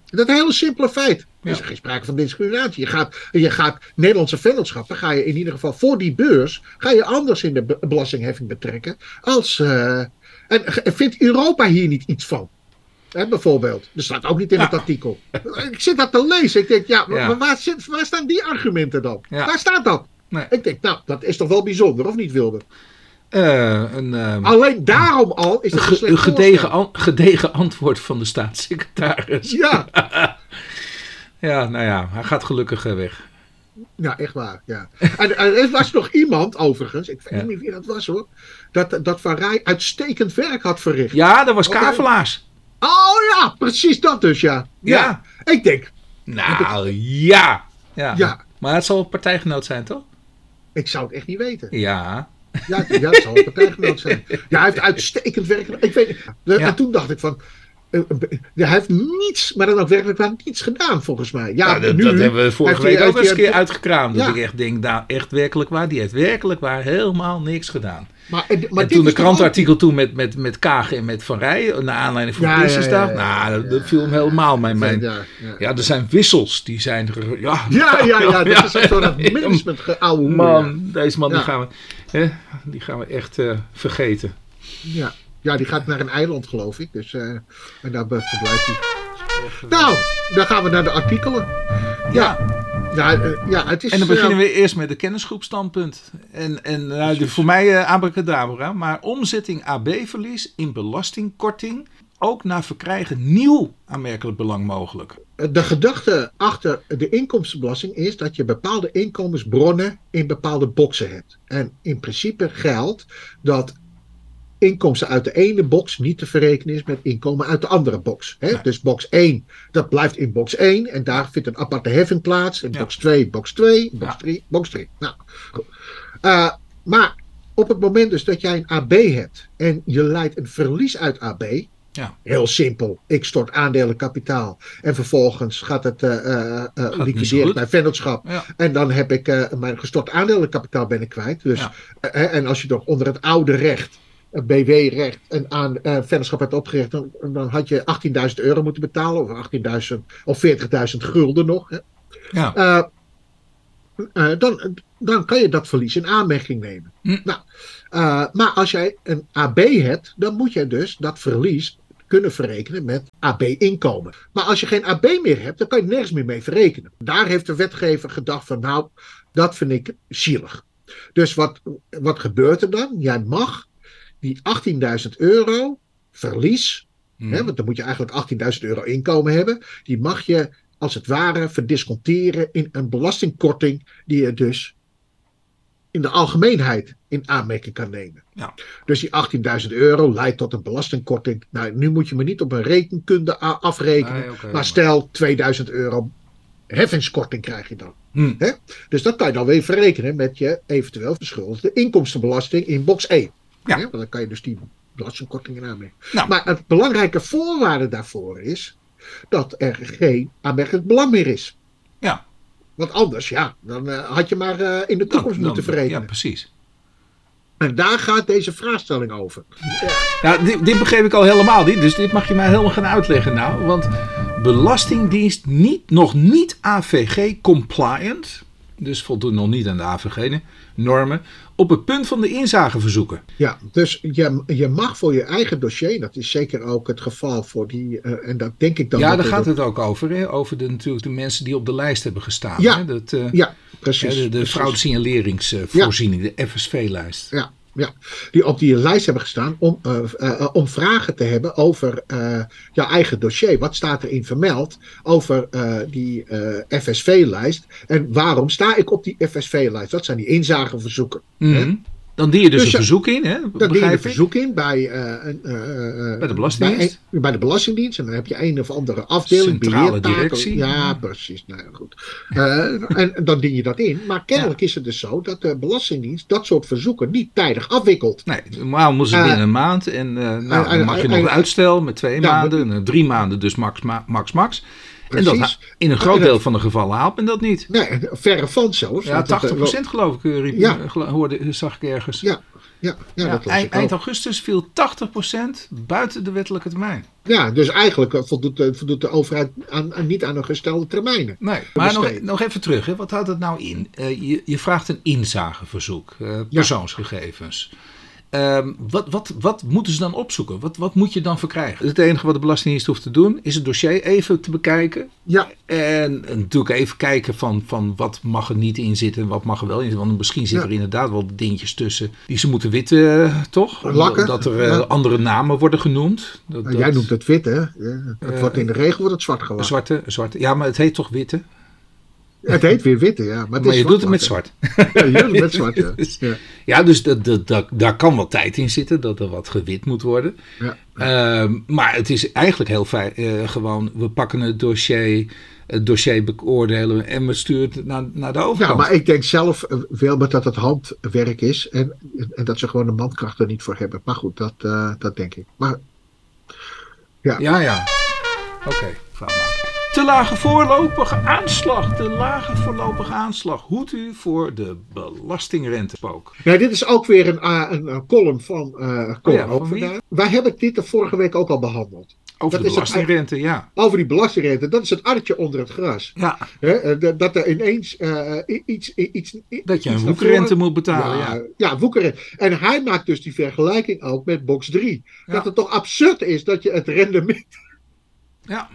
[SPEAKER 2] Dat hele simpele feit. Er is geen sprake van discriminatie. Je gaat, je gaat Nederlandse vennootschappen, ga je in ieder geval voor die beurs, ga je anders in de belastingheffing betrekken. Als, uh, en vindt Europa hier niet iets van? Hè, bijvoorbeeld. Dat staat ook niet in het artikel. Ik zit dat te lezen. Ik denk, ja, maar waar, zit, waar, staan die argumenten dan? Waar staat dat? Nee. Ik denk, nou, dat is toch wel bijzonder, of niet, Wilde? Uh, een, uh, Alleen daarom al is het
[SPEAKER 1] een, een gedegen, an, gedegen antwoord van de staatssecretaris. Ja. ja, nou ja, hij gaat gelukkig eh, weg.
[SPEAKER 2] Ja, echt waar. Ja. En, er was nog iemand, overigens, ik weet niet wie dat was hoor, dat, dat Van Rij uitstekend werk had verricht.
[SPEAKER 1] Ja, dat was Kavelaars.
[SPEAKER 2] Oh ja, precies dat dus, ja. Ja. ja. Ik denk.
[SPEAKER 1] Nou, ja. ja. Ja. Maar het zal partijgenoot zijn, toch?
[SPEAKER 2] Ik zou het echt niet weten.
[SPEAKER 1] Ja.
[SPEAKER 2] Ja, ja dat zal een partijgenoot zijn. Ja, hij heeft uitstekend werk Ik weet, En toen dacht ik van, uh, hij heeft niets, maar dan ook werkelijk waar niets gedaan volgens mij. Ja,
[SPEAKER 1] dat, nu, dat, hebben we vorige week ook eens een keer uitgekraamd. Dat ik echt denk, nou echt werkelijk waar, die heeft werkelijk waar helemaal niks gedaan. Maar, maar en toen de krantenartikel toen met, met, met Kagen en met Van Rij, naar aanleiding van ja, Prinsjesdag, nou, dat, viel hem helemaal mijn... mijn ja, er zijn wissels, die zijn...
[SPEAKER 2] Ja, ja, ja, ja, dat is zo'n management oude
[SPEAKER 1] Man, deze man, die, gaan we, hè, die gaan we echt uh, vergeten.
[SPEAKER 2] Ja. ja, die gaat naar een eiland geloof ik, dus, uh, en daar verblijft hij. Nou, dan gaan we naar de artikelen. Ja. Ja, uh, ja, het is,
[SPEAKER 1] en dan beginnen we eerst met de kennisgroepstandpunt. En, en uh, de, voor mij uh, abracadabra. Maar omzetting AB-verlies in belastingkorting ook na verkrijgen nieuw aanmerkelijk belang mogelijk.
[SPEAKER 2] De gedachte achter de inkomstenbelasting is dat je bepaalde inkomensbronnen in bepaalde boxen hebt. En in principe geldt dat inkomsten uit de ene box niet te verrekenen is met inkomen uit de andere box. Hè? Dus box 1, dat blijft in box 1 en daar vindt een aparte heffing plaats. In box 2, box 2, box 3, box 3. Nou. Uh, maar op het moment dus dat jij een AB hebt en je leidt een verlies uit AB, ja. Heel simpel. Ik stort aandelenkapitaal. En vervolgens gaat het uh, liquideren bij vennootschap. Ja. En dan heb ik mijn gestort aandelenkapitaal ben ik kwijt. Dus, ja. en als je nog onder het oude recht BW-recht en aan vennootschap hebt opgericht, dan, dan had je 18.000 euro moeten betalen, of 18.000 of 40.000 gulden nog. Hè. Ja. Uh, dan, dan kan je dat verlies in aanmerking nemen. Hm. Nou, maar als jij een AB hebt, dan moet je dus dat verlies kunnen verrekenen met AB-inkomen. Maar als je geen AB meer hebt, dan kan je nergens meer mee verrekenen. Daar heeft de wetgever gedacht van, nou, dat vind ik zielig. Dus wat, wat gebeurt er dan? Jij mag die 18.000 euro verlies, hè, hmm. want dan moet je eigenlijk 18.000 euro inkomen hebben, die mag je als het ware verdisconteren in een belastingkorting die je dus in de algemeenheid in aanmerking kan nemen. Ja. Dus die 18.000 euro leidt tot een belastingkorting. Nou, nu moet je me niet op een rekenkunde afrekenen, maar stel 2000 euro heffingskorting krijg je dan. Hmm. Dus dat kan je dan weer verrekenen met je eventueel verschuldigde inkomstenbelasting in box 1.
[SPEAKER 1] Ja.
[SPEAKER 2] Hè? Want dan kan je dus die belastingkortingen aanbrengen.
[SPEAKER 1] Nou.
[SPEAKER 2] Maar het belangrijke voorwaarde daarvoor is dat er geen aanmerkelijk belang meer is.
[SPEAKER 1] Ja.
[SPEAKER 2] Want anders, ja, dan eh, had je maar eh, in de toekomst moeten
[SPEAKER 1] dan-
[SPEAKER 2] verrekenen.
[SPEAKER 1] Ja, precies.
[SPEAKER 2] En daar gaat deze vraagstelling over.
[SPEAKER 1] Ja, dit, dit begreep ik al helemaal niet, dus dit mag je mij helemaal gaan uitleggen nou. Want Belastingdienst niet, nog niet AVG compliant, dus voldoet nog niet aan de AVG-normen, op het punt van de inzage verzoeken.
[SPEAKER 2] Ja, dus je, je mag voor je eigen dossier, dat is zeker ook het geval voor die, eh, en dat denk ik dan.
[SPEAKER 1] ja, daar gaat het ook over, hè? over de, natuurlijk de mensen die op de lijst hebben gestaan.
[SPEAKER 2] Ja.
[SPEAKER 1] Hè? Dat, eh,
[SPEAKER 2] Ja, precies.
[SPEAKER 1] de de
[SPEAKER 2] precies.
[SPEAKER 1] fraudesignaleringsvoorziening, de FSV-lijst.
[SPEAKER 2] Ja, die op die lijst hebben gestaan om, eh, eh, om vragen te hebben over eh, jouw eigen dossier. Wat staat erin vermeld over eh, die eh, FSV-lijst? En waarom sta ik op die FSV-lijst? Dat zijn die inzageverzoeken.
[SPEAKER 1] Mhm. Dan dien je dus,
[SPEAKER 2] Dus
[SPEAKER 1] een verzoek in, hè?
[SPEAKER 2] Daar dien je een verzoek in bij, eh, een, eh, eh,
[SPEAKER 1] Bij de Belastingdienst?
[SPEAKER 2] Bij, bij de Belastingdienst. En dan heb je een of andere afdeling.
[SPEAKER 1] Centrale directie.
[SPEAKER 2] Ja, precies. Nou ja, goed. Eh, en dan dien je dat in. Maar kennelijk is het dus zo dat de Belastingdienst dat soort verzoeken niet tijdig afwikkelt.
[SPEAKER 1] Nee, normaal moeten ze
[SPEAKER 2] Eh,
[SPEAKER 1] binnen een maand. En eh, nou,
[SPEAKER 2] eh,
[SPEAKER 1] dan mag je
[SPEAKER 2] eh,
[SPEAKER 1] nog een
[SPEAKER 2] eh,
[SPEAKER 1] uitstel met twee
[SPEAKER 2] ja,
[SPEAKER 1] maanden. En, eh, drie maanden dus max, ma- max, max. En dat,
[SPEAKER 2] Precies.
[SPEAKER 1] in een
[SPEAKER 2] En
[SPEAKER 1] groot deel van de gevallen haalt men dat niet.
[SPEAKER 2] Nee, verre van zelfs.
[SPEAKER 1] Ja,
[SPEAKER 2] want dat, eh,
[SPEAKER 1] 80% geloof ik, eh, riep,
[SPEAKER 2] Ja.
[SPEAKER 1] eh, hoorde, zag ik ergens.
[SPEAKER 2] Ja, ja, ja,
[SPEAKER 1] Ja,
[SPEAKER 2] dat
[SPEAKER 1] eind, eind augustus viel 80% buiten de wettelijke termijn.
[SPEAKER 2] Ja, dus eigenlijk eh, voldoet, de- voldoet de overheid aan, aan- niet aan de gestelde termijnen.
[SPEAKER 1] Nee, maar nog, nog even terug. Hè. Wat houdt het nou in? Eh, je, je vraagt een inzageverzoek, eh, persoonsgegevens. Ehm, wat, wat, wat moeten ze dan opzoeken? Wat, wat moet je dan verkrijgen? Het enige wat de Belastingdienst hoeft te doen is het dossier even te bekijken.
[SPEAKER 2] Ja,
[SPEAKER 1] En natuurlijk even kijken van, van wat mag er niet in zitten en wat mag er wel in zitten. Want misschien zitten
[SPEAKER 2] Ja.
[SPEAKER 1] er inderdaad wel dingetjes tussen die ze moeten witten, eh, toch?
[SPEAKER 2] Lakken.
[SPEAKER 1] Dat er eh,
[SPEAKER 2] Ja.
[SPEAKER 1] andere namen worden genoemd. Dat,
[SPEAKER 2] jij
[SPEAKER 1] dat-
[SPEAKER 2] noemt het wit, hè? Ja, het
[SPEAKER 1] Eh,
[SPEAKER 2] wordt in de regel wordt het zwart gewassen.
[SPEAKER 1] zwarte, zwarte. Ja, maar het heet toch witte?
[SPEAKER 2] Het heet weer witte, ja. Maar,
[SPEAKER 1] je doet het met
[SPEAKER 2] zwart. Ja, je doet het met zwart, ja. ja.
[SPEAKER 1] Ja, dus dat, dat, dat, daar kan wat tijd in zitten, dat er wat gewit moet worden.
[SPEAKER 2] ja.
[SPEAKER 1] Ehm, maar het is eigenlijk heel fijn, eh, gewoon, we pakken het dossier, het dossier beoordelen en we sturen het naar, naar de
[SPEAKER 2] Ja,
[SPEAKER 1] overkant.
[SPEAKER 2] maar ik denk zelf eh, wel dat het handwerk is en, en dat ze gewoon de mankracht er niet voor hebben. Maar goed, dat, eh, dat denk ik. Maar
[SPEAKER 1] Ja, ja. Oké, verhaal maken. Te lage voorlopige aanslag, te lage voorlopige aanslag. Hoed u voor de belastingrentespook.
[SPEAKER 2] nee, dit is ook weer een, eh, een, een column van
[SPEAKER 1] Oh ja, van
[SPEAKER 2] Overduin. Wij hebben dit de vorige week ook al behandeld.
[SPEAKER 1] Over
[SPEAKER 2] Dat
[SPEAKER 1] de
[SPEAKER 2] het
[SPEAKER 1] belastingrente, ja.
[SPEAKER 2] Over die belastingrente, dat is het artje onder het gras.
[SPEAKER 1] Ja,
[SPEAKER 2] eh, dat- er ineens i- iets, iets.
[SPEAKER 1] dat je
[SPEAKER 2] iets
[SPEAKER 1] een woekerrente moet betalen, ja.
[SPEAKER 2] Ja, ja, woekerrente. En hij maakt dus die vergelijking ook met box 3.
[SPEAKER 1] Ja.
[SPEAKER 2] Dat het toch absurd is dat je het rendement.
[SPEAKER 1] Ja.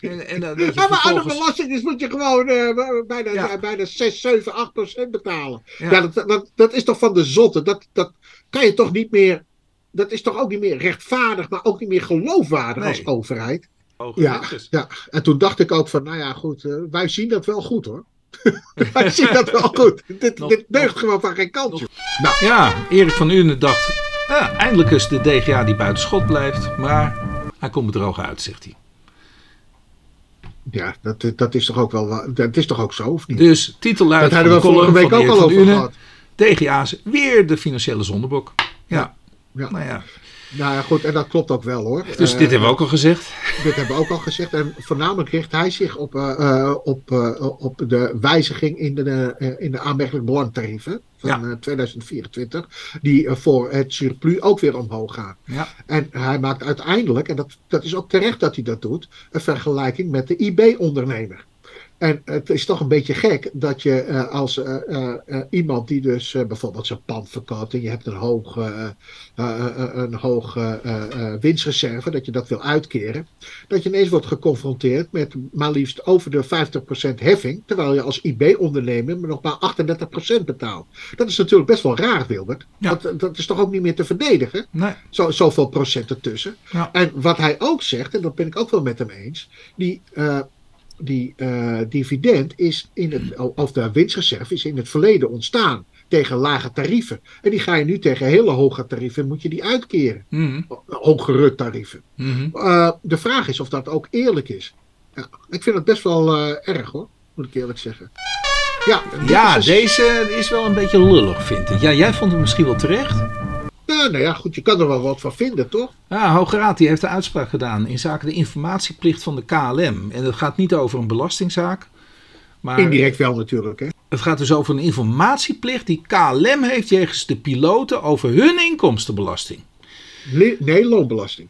[SPEAKER 1] En, en dat je
[SPEAKER 2] Ja, maar aan de belasting is moet je gewoon eh, bijna,
[SPEAKER 1] Ja.
[SPEAKER 2] bijna 6, 7, 8 procent betalen.
[SPEAKER 1] Ja.
[SPEAKER 2] Ja. dat, dat, dat is toch van de zotte. Dat, dat kan je toch niet meer. Dat is toch ook niet meer rechtvaardig, maar ook niet meer geloofwaardig
[SPEAKER 1] Nee.
[SPEAKER 2] als overheid.
[SPEAKER 1] Hoge
[SPEAKER 2] Ja, ja, en toen dacht ik ook van, nou ja, goed, eh, wij zien dat wel goed hoor. wij zien dat wel goed. Dit,
[SPEAKER 1] Nog-
[SPEAKER 2] dit deugt
[SPEAKER 1] nog-
[SPEAKER 2] gewoon van geen kantje.
[SPEAKER 1] Ja, Erik van Unen dacht, ja, eindelijk is de DGA die buiten schot blijft, maar hij komt bedrogen uit, zegt hij.
[SPEAKER 2] Ja, dat, dat is toch ook wel, dat is toch ook zo, of niet?
[SPEAKER 1] Dus titel
[SPEAKER 2] dat hadden we vorige week ook al over gehad.
[SPEAKER 1] DGA's, weer de financiële zondebok. Ja,
[SPEAKER 2] Ja.
[SPEAKER 1] nou ja.
[SPEAKER 2] Nou ja, goed, en dat klopt ook wel hoor.
[SPEAKER 1] Dus
[SPEAKER 2] Eh,
[SPEAKER 1] dit hebben we ook al gezegd.
[SPEAKER 2] Dit hebben we ook al gezegd. En voornamelijk richt hij zich op, eh, eh, op, eh, op de wijziging in de, eh, in de aanmerkelijk belangtarieven van
[SPEAKER 1] Ja.
[SPEAKER 2] eh, 2024. Die eh, voor het surplus ook weer omhoog gaan.
[SPEAKER 1] Ja.
[SPEAKER 2] En hij maakt uiteindelijk, en dat, dat is ook terecht dat hij dat doet, een vergelijking met de IB-ondernemer. En het is toch een beetje gek dat je eh, als eh, eh, iemand die dus bijvoorbeeld zijn pand verkoopt en je hebt een hoog, een hoog winstreserve, dat je dat wil uitkeren, dat je ineens wordt geconfronteerd met maar liefst over de 50% heffing, terwijl je als IB-ondernemer nog maar 38% betaalt. Dat is natuurlijk best wel raar, Wilbert.
[SPEAKER 1] Ja.
[SPEAKER 2] Dat, dat is toch ook niet meer te verdedigen?
[SPEAKER 1] Nee.
[SPEAKER 2] Zo, zoveel procent ertussen.
[SPEAKER 1] Ja.
[SPEAKER 2] En wat hij ook zegt, en dat ben ik ook wel met hem eens, die, die eh, dividend is in het, of de winstreserve is in het verleden ontstaan tegen lage tarieven. En die ga je nu tegen hele hoge tarieven, moet je die uitkeren.
[SPEAKER 1] Mhm.
[SPEAKER 2] Hogere tarieven.
[SPEAKER 1] Mhm.
[SPEAKER 2] Eh, de vraag is of dat ook eerlijk is. Ja, ik vind het best wel eh, erg hoor, moet ik eerlijk zeggen. Ja,
[SPEAKER 1] Ja,
[SPEAKER 2] is
[SPEAKER 1] deze is wel een beetje lullig, vind ik. Ja, jij vond hem misschien wel terecht.
[SPEAKER 2] Nou, nou ja, goed, je kan er wel wat van vinden, toch?
[SPEAKER 1] Ja, Hoge Raad die heeft een uitspraak gedaan in zaken de informatieplicht van de KLM. En het gaat niet over een belastingzaak. Maar
[SPEAKER 2] Indirect wel natuurlijk, hè?
[SPEAKER 1] het gaat dus over een informatieplicht die KLM heeft jegens de piloten over hun inkomstenbelasting.
[SPEAKER 2] Nee, loonbelasting.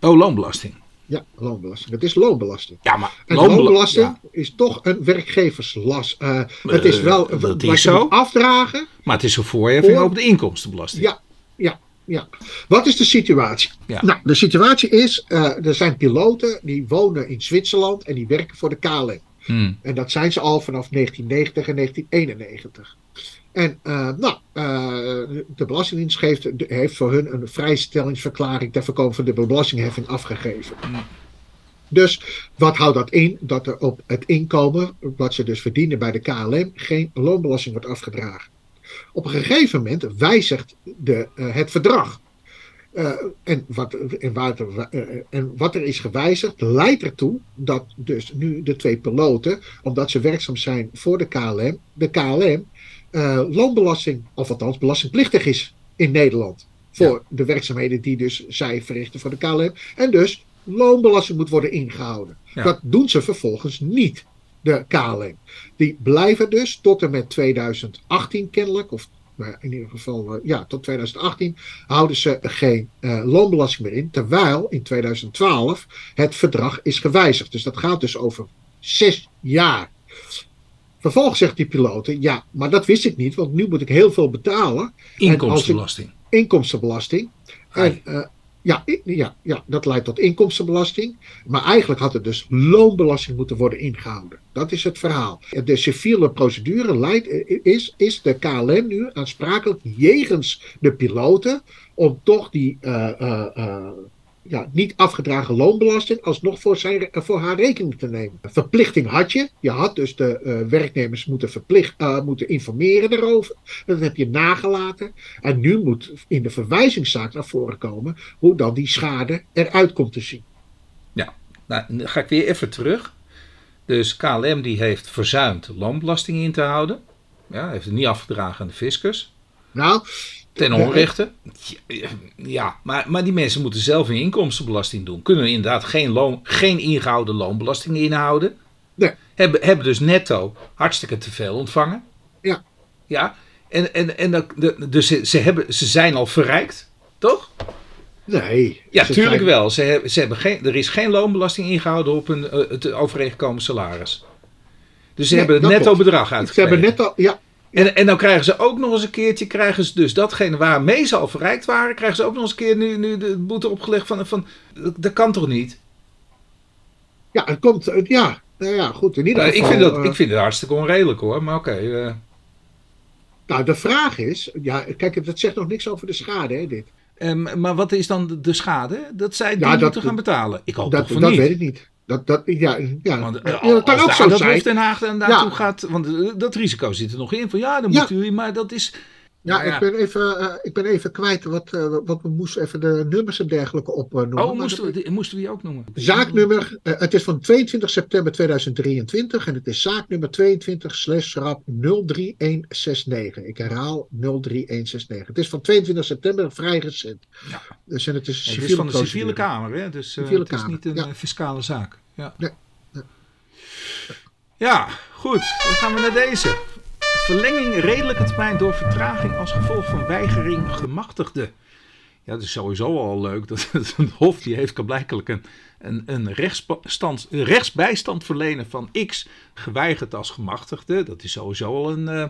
[SPEAKER 1] Oh, loonbelasting.
[SPEAKER 2] Ja, loonbelasting. Het is loonbelasting.
[SPEAKER 1] Ja, maar
[SPEAKER 2] En
[SPEAKER 1] loonbela-
[SPEAKER 2] loonbelasting
[SPEAKER 1] ja,
[SPEAKER 2] is toch een werkgeverslast. Eh, het is
[SPEAKER 1] Eh,
[SPEAKER 2] wel
[SPEAKER 1] dat
[SPEAKER 2] wat
[SPEAKER 1] is
[SPEAKER 2] je
[SPEAKER 1] zo.
[SPEAKER 2] afdragen.
[SPEAKER 1] maar het is een voorheffing
[SPEAKER 2] Voor-
[SPEAKER 1] op de inkomstenbelasting.
[SPEAKER 2] Ja, ja. Wat is de situatie?
[SPEAKER 1] Ja.
[SPEAKER 2] Nou, de situatie is, eh, er zijn piloten die wonen in Zwitserland en die werken voor de KLM.
[SPEAKER 1] Hmm.
[SPEAKER 2] En dat zijn ze al vanaf 1990 en 1991. En eh, nou, eh, de Belastingdienst geeft, heeft voor hun een vrijstellingsverklaring ter voorkoming van de belastingheffing afgegeven. Dus wat houdt dat in? Dat er op het inkomen, wat ze dus verdienen bij de KLM, geen loonbelasting wordt afgedragen. Op een gegeven moment wijzigt de, eh, het verdrag. Eh, en, wat, en, er, eh, en wat er is gewijzigd, leidt ertoe dat dus nu de twee piloten, omdat ze werkzaam zijn voor de KLM, de KLM loonbelasting, of althans belastingplichtig is in Nederland. Voor de werkzaamheden die dus zij verrichten voor de KLM. En dus loonbelasting moet worden ingehouden.
[SPEAKER 1] Ja.
[SPEAKER 2] Dat doen ze vervolgens niet, de KLM. Die blijven dus tot en met 2018 kennelijk, of nou in ieder geval, eh, ja, tot 2018 houden ze geen eh, loonbelasting meer in. Terwijl in 2012 het verdrag is gewijzigd. Dus dat gaat dus over zes jaar. Vervolgens zegt die piloten, ja, maar dat wist ik niet, want nu moet ik heel veel betalen.
[SPEAKER 1] Inkomstenbelasting.
[SPEAKER 2] Inkomstenbelasting. En, eh, ja, ja, ja, dat leidt tot inkomstenbelasting. Maar eigenlijk had er dus loonbelasting moeten worden ingehouden. Dat is het verhaal. De civiele procedure leidt, eh, is, is de KLM nu aansprakelijk jegens de piloten om toch die eh, eh, ja, niet afgedragen loonbelasting alsnog voor, zijn, eh, voor haar rekening te nemen. Verplichting had je. Je had dus de eh, werknemers moeten, verplicht, eh, moeten informeren daarover. Dat heb je nagelaten. En nu moet in de verwijzingszaak naar voren komen hoe dan die schade eruit komt te zien.
[SPEAKER 1] Nou, dan ga ik weer even terug. Dus KLM die heeft verzuimd loonbelasting in te houden. Ja, heeft het niet afgedragen aan de fiscus.
[SPEAKER 2] Nou,
[SPEAKER 1] Ten onrechte. Ja, maar, maar die mensen moeten zelf hun inkomstenbelasting doen. Kunnen inderdaad geen, loon, geen ingehouden loonbelasting inhouden.
[SPEAKER 2] Nee.
[SPEAKER 1] Hebben, hebben dus netto hartstikke te veel ontvangen.
[SPEAKER 2] Ja.
[SPEAKER 1] Ja. En, en, en dat- de, dus ze, ze, hebben, ze zijn al verrijkt, toch?
[SPEAKER 2] nee.
[SPEAKER 1] Ja,
[SPEAKER 2] Ze
[SPEAKER 1] tuurlijk
[SPEAKER 2] zijn-
[SPEAKER 1] wel. Ze hebben, ze hebben geen, er is geen loonbelasting ingehouden op een, eh, het overeengekomen salaris. Dus ze
[SPEAKER 2] Nee,
[SPEAKER 1] hebben het netto
[SPEAKER 2] klopt.
[SPEAKER 1] bedrag
[SPEAKER 2] Ze
[SPEAKER 1] uitgegeven.
[SPEAKER 2] hebben net al, ja,
[SPEAKER 1] En, en dan krijgen ze ook nog eens een keertje, krijgen ze dus datgene waarmee ze al verrijkt waren, krijgen ze ook nog eens een keer nu, nu de boete opgelegd van, van dat, dat kan toch niet?
[SPEAKER 2] ja, het komt, eh, ja, nou ja, goed. In ieder
[SPEAKER 1] Nou,
[SPEAKER 2] geval,
[SPEAKER 1] ik, vind dat,
[SPEAKER 2] eh,
[SPEAKER 1] ik vind het hartstikke onredelijk hoor, maar oké. eh,
[SPEAKER 2] Nou, de vraag is, ja, kijk, dat zegt nog niks over de schade, hè, dit.
[SPEAKER 1] ehm, maar wat is dan de, de schade? Dat zij die
[SPEAKER 2] Ja, dat-
[SPEAKER 1] moeten gaan betalen. Ik hoop
[SPEAKER 2] Dat,
[SPEAKER 1] toch van
[SPEAKER 2] dat
[SPEAKER 1] niet.
[SPEAKER 2] weet ik niet. Dat, dat, ja, ja,
[SPEAKER 1] Want,
[SPEAKER 2] ja,
[SPEAKER 1] eh,
[SPEAKER 2] dat kan ook zo
[SPEAKER 1] dat
[SPEAKER 2] zijn.
[SPEAKER 1] Hof Den Haag dan naartoe
[SPEAKER 2] Ja.
[SPEAKER 1] gaat, want eh, dat risico zit er nog in. Van ja, dan moeten jullie, maar dat is...
[SPEAKER 2] Ja,
[SPEAKER 1] Nou
[SPEAKER 2] Ik, ben even, eh, ik ben even kwijt wat, eh, wat we moesten even de nummers en dergelijke opnoemen.
[SPEAKER 1] Oh,
[SPEAKER 2] Maar
[SPEAKER 1] moesten we, die- moesten we die ook noemen?
[SPEAKER 2] Zaaknummer, eh, het is van 22 september 2023 en het is zaaknummer 22 slash rap 03169. Ik herhaal 03169. Het is van 22 september, vrij recent.
[SPEAKER 1] Ja.
[SPEAKER 2] Dus en het is,
[SPEAKER 1] Ja, het is
[SPEAKER 2] civiele
[SPEAKER 1] van de civiele kamer, hè? dus eh,
[SPEAKER 2] Civiele
[SPEAKER 1] het is niet een eh, fiscale zaak. Ja.
[SPEAKER 2] Nee, nee.
[SPEAKER 1] ja, goed. Dan gaan we naar deze. Verlenging redelijke termijn door vertraging als gevolg van weigering gemachtigde. Ja, dat is sowieso al leuk. Dat het Hof die heeft blijkbaar een, een, een rechtsstand, een rechtsbijstand verlenen van X geweigerd als gemachtigde. Dat is sowieso al een eh,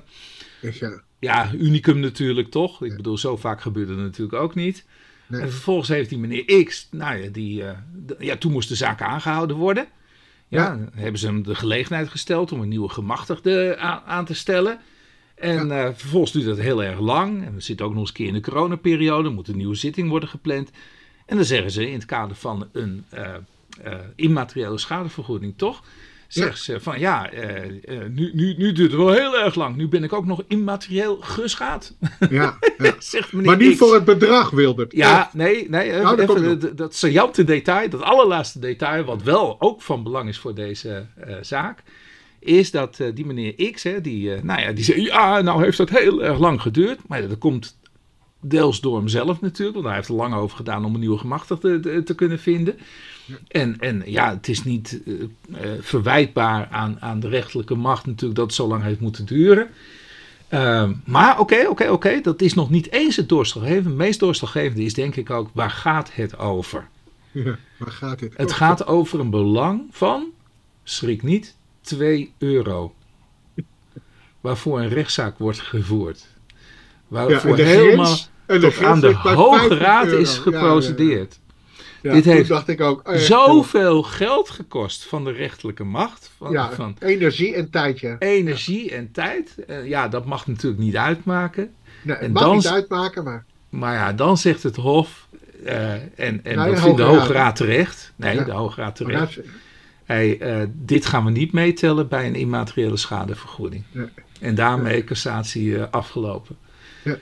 [SPEAKER 2] Dus ja,
[SPEAKER 1] ja, unicum natuurlijk toch. Ik bedoel, zo vaak gebeurde het natuurlijk ook niet.
[SPEAKER 2] Nee.
[SPEAKER 1] En vervolgens heeft die meneer X, nou ja, die, eh, ja, toen moest de zaak aangehouden worden. Ja, hebben ze hem de gelegenheid gesteld om een nieuwe gemachtigde aan, te stellen. En eh, vervolgens duurt dat heel erg lang. En we zitten ook nog eens een keer in de coronaperiode. Er moet een nieuwe zitting worden gepland. En dan zeggen ze in het kader van een eh, eh, immateriële schadevergoeding, toch? Zeggen ze van ja, eh, eh, nu, nu, nu duurt het wel heel erg lang. Nu ben ik ook nog immaterieel geschaad.
[SPEAKER 2] ja, ja.
[SPEAKER 1] Zegt meneer
[SPEAKER 2] Maar niet
[SPEAKER 1] X.
[SPEAKER 2] voor het bedrag, Wilbert.
[SPEAKER 1] Ja, nee, nee even,
[SPEAKER 2] Nou, dat
[SPEAKER 1] even
[SPEAKER 2] komt
[SPEAKER 1] dat, dat saillante detail, dat allerlaatste detail, wat wel ook van belang is voor deze eh, zaak, is dat eh, die meneer X, hè, die, eh, nou ja, die zei, ja, nou heeft dat heel erg lang geduurd, maar dat komt deels door hem zelf natuurlijk, want hij heeft er lang over gedaan om een nieuwe gemachtigde te, te kunnen vinden. En, en ja, het is niet uh, uh, verwijtbaar aan, aan de rechterlijke macht natuurlijk dat het zo lang heeft moeten duren. Uh, maar oké, okay, oké, okay, oké, okay, dat is nog niet eens het doorslaggevende. Het meest doorslaggevende is denk ik ook, waar gaat het over?
[SPEAKER 2] Ja, waar gaat het?
[SPEAKER 1] Het gaat over een belang van, schrik niet, 2 euro. Waarvoor een rechtszaak wordt gevoerd. Waarvoor ja, helemaal tot aan de Hoge Raad euro. is geprocedeerd.
[SPEAKER 2] Ja, Dit heeft dacht ik ook,
[SPEAKER 1] uh, zoveel geld gekost van de rechterlijke macht. Van,
[SPEAKER 2] ja,
[SPEAKER 1] van
[SPEAKER 2] energie en tijd. Ja.
[SPEAKER 1] Energie en tijd. Uh, ja, dat mag natuurlijk niet uitmaken.
[SPEAKER 2] Nee, het
[SPEAKER 1] en
[SPEAKER 2] mag
[SPEAKER 1] dan,
[SPEAKER 2] niet uitmaken, maar...
[SPEAKER 1] Maar ja, dan zegt het Hof, uh, en, en dat vindt de Hoge Raad terecht. Nee, de Hoge Raad terecht. Hey, dit gaan we niet meetellen bij een immateriële schadevergoeding.
[SPEAKER 2] Nee.
[SPEAKER 1] En daarmee cassatie afgelopen.
[SPEAKER 2] Ja.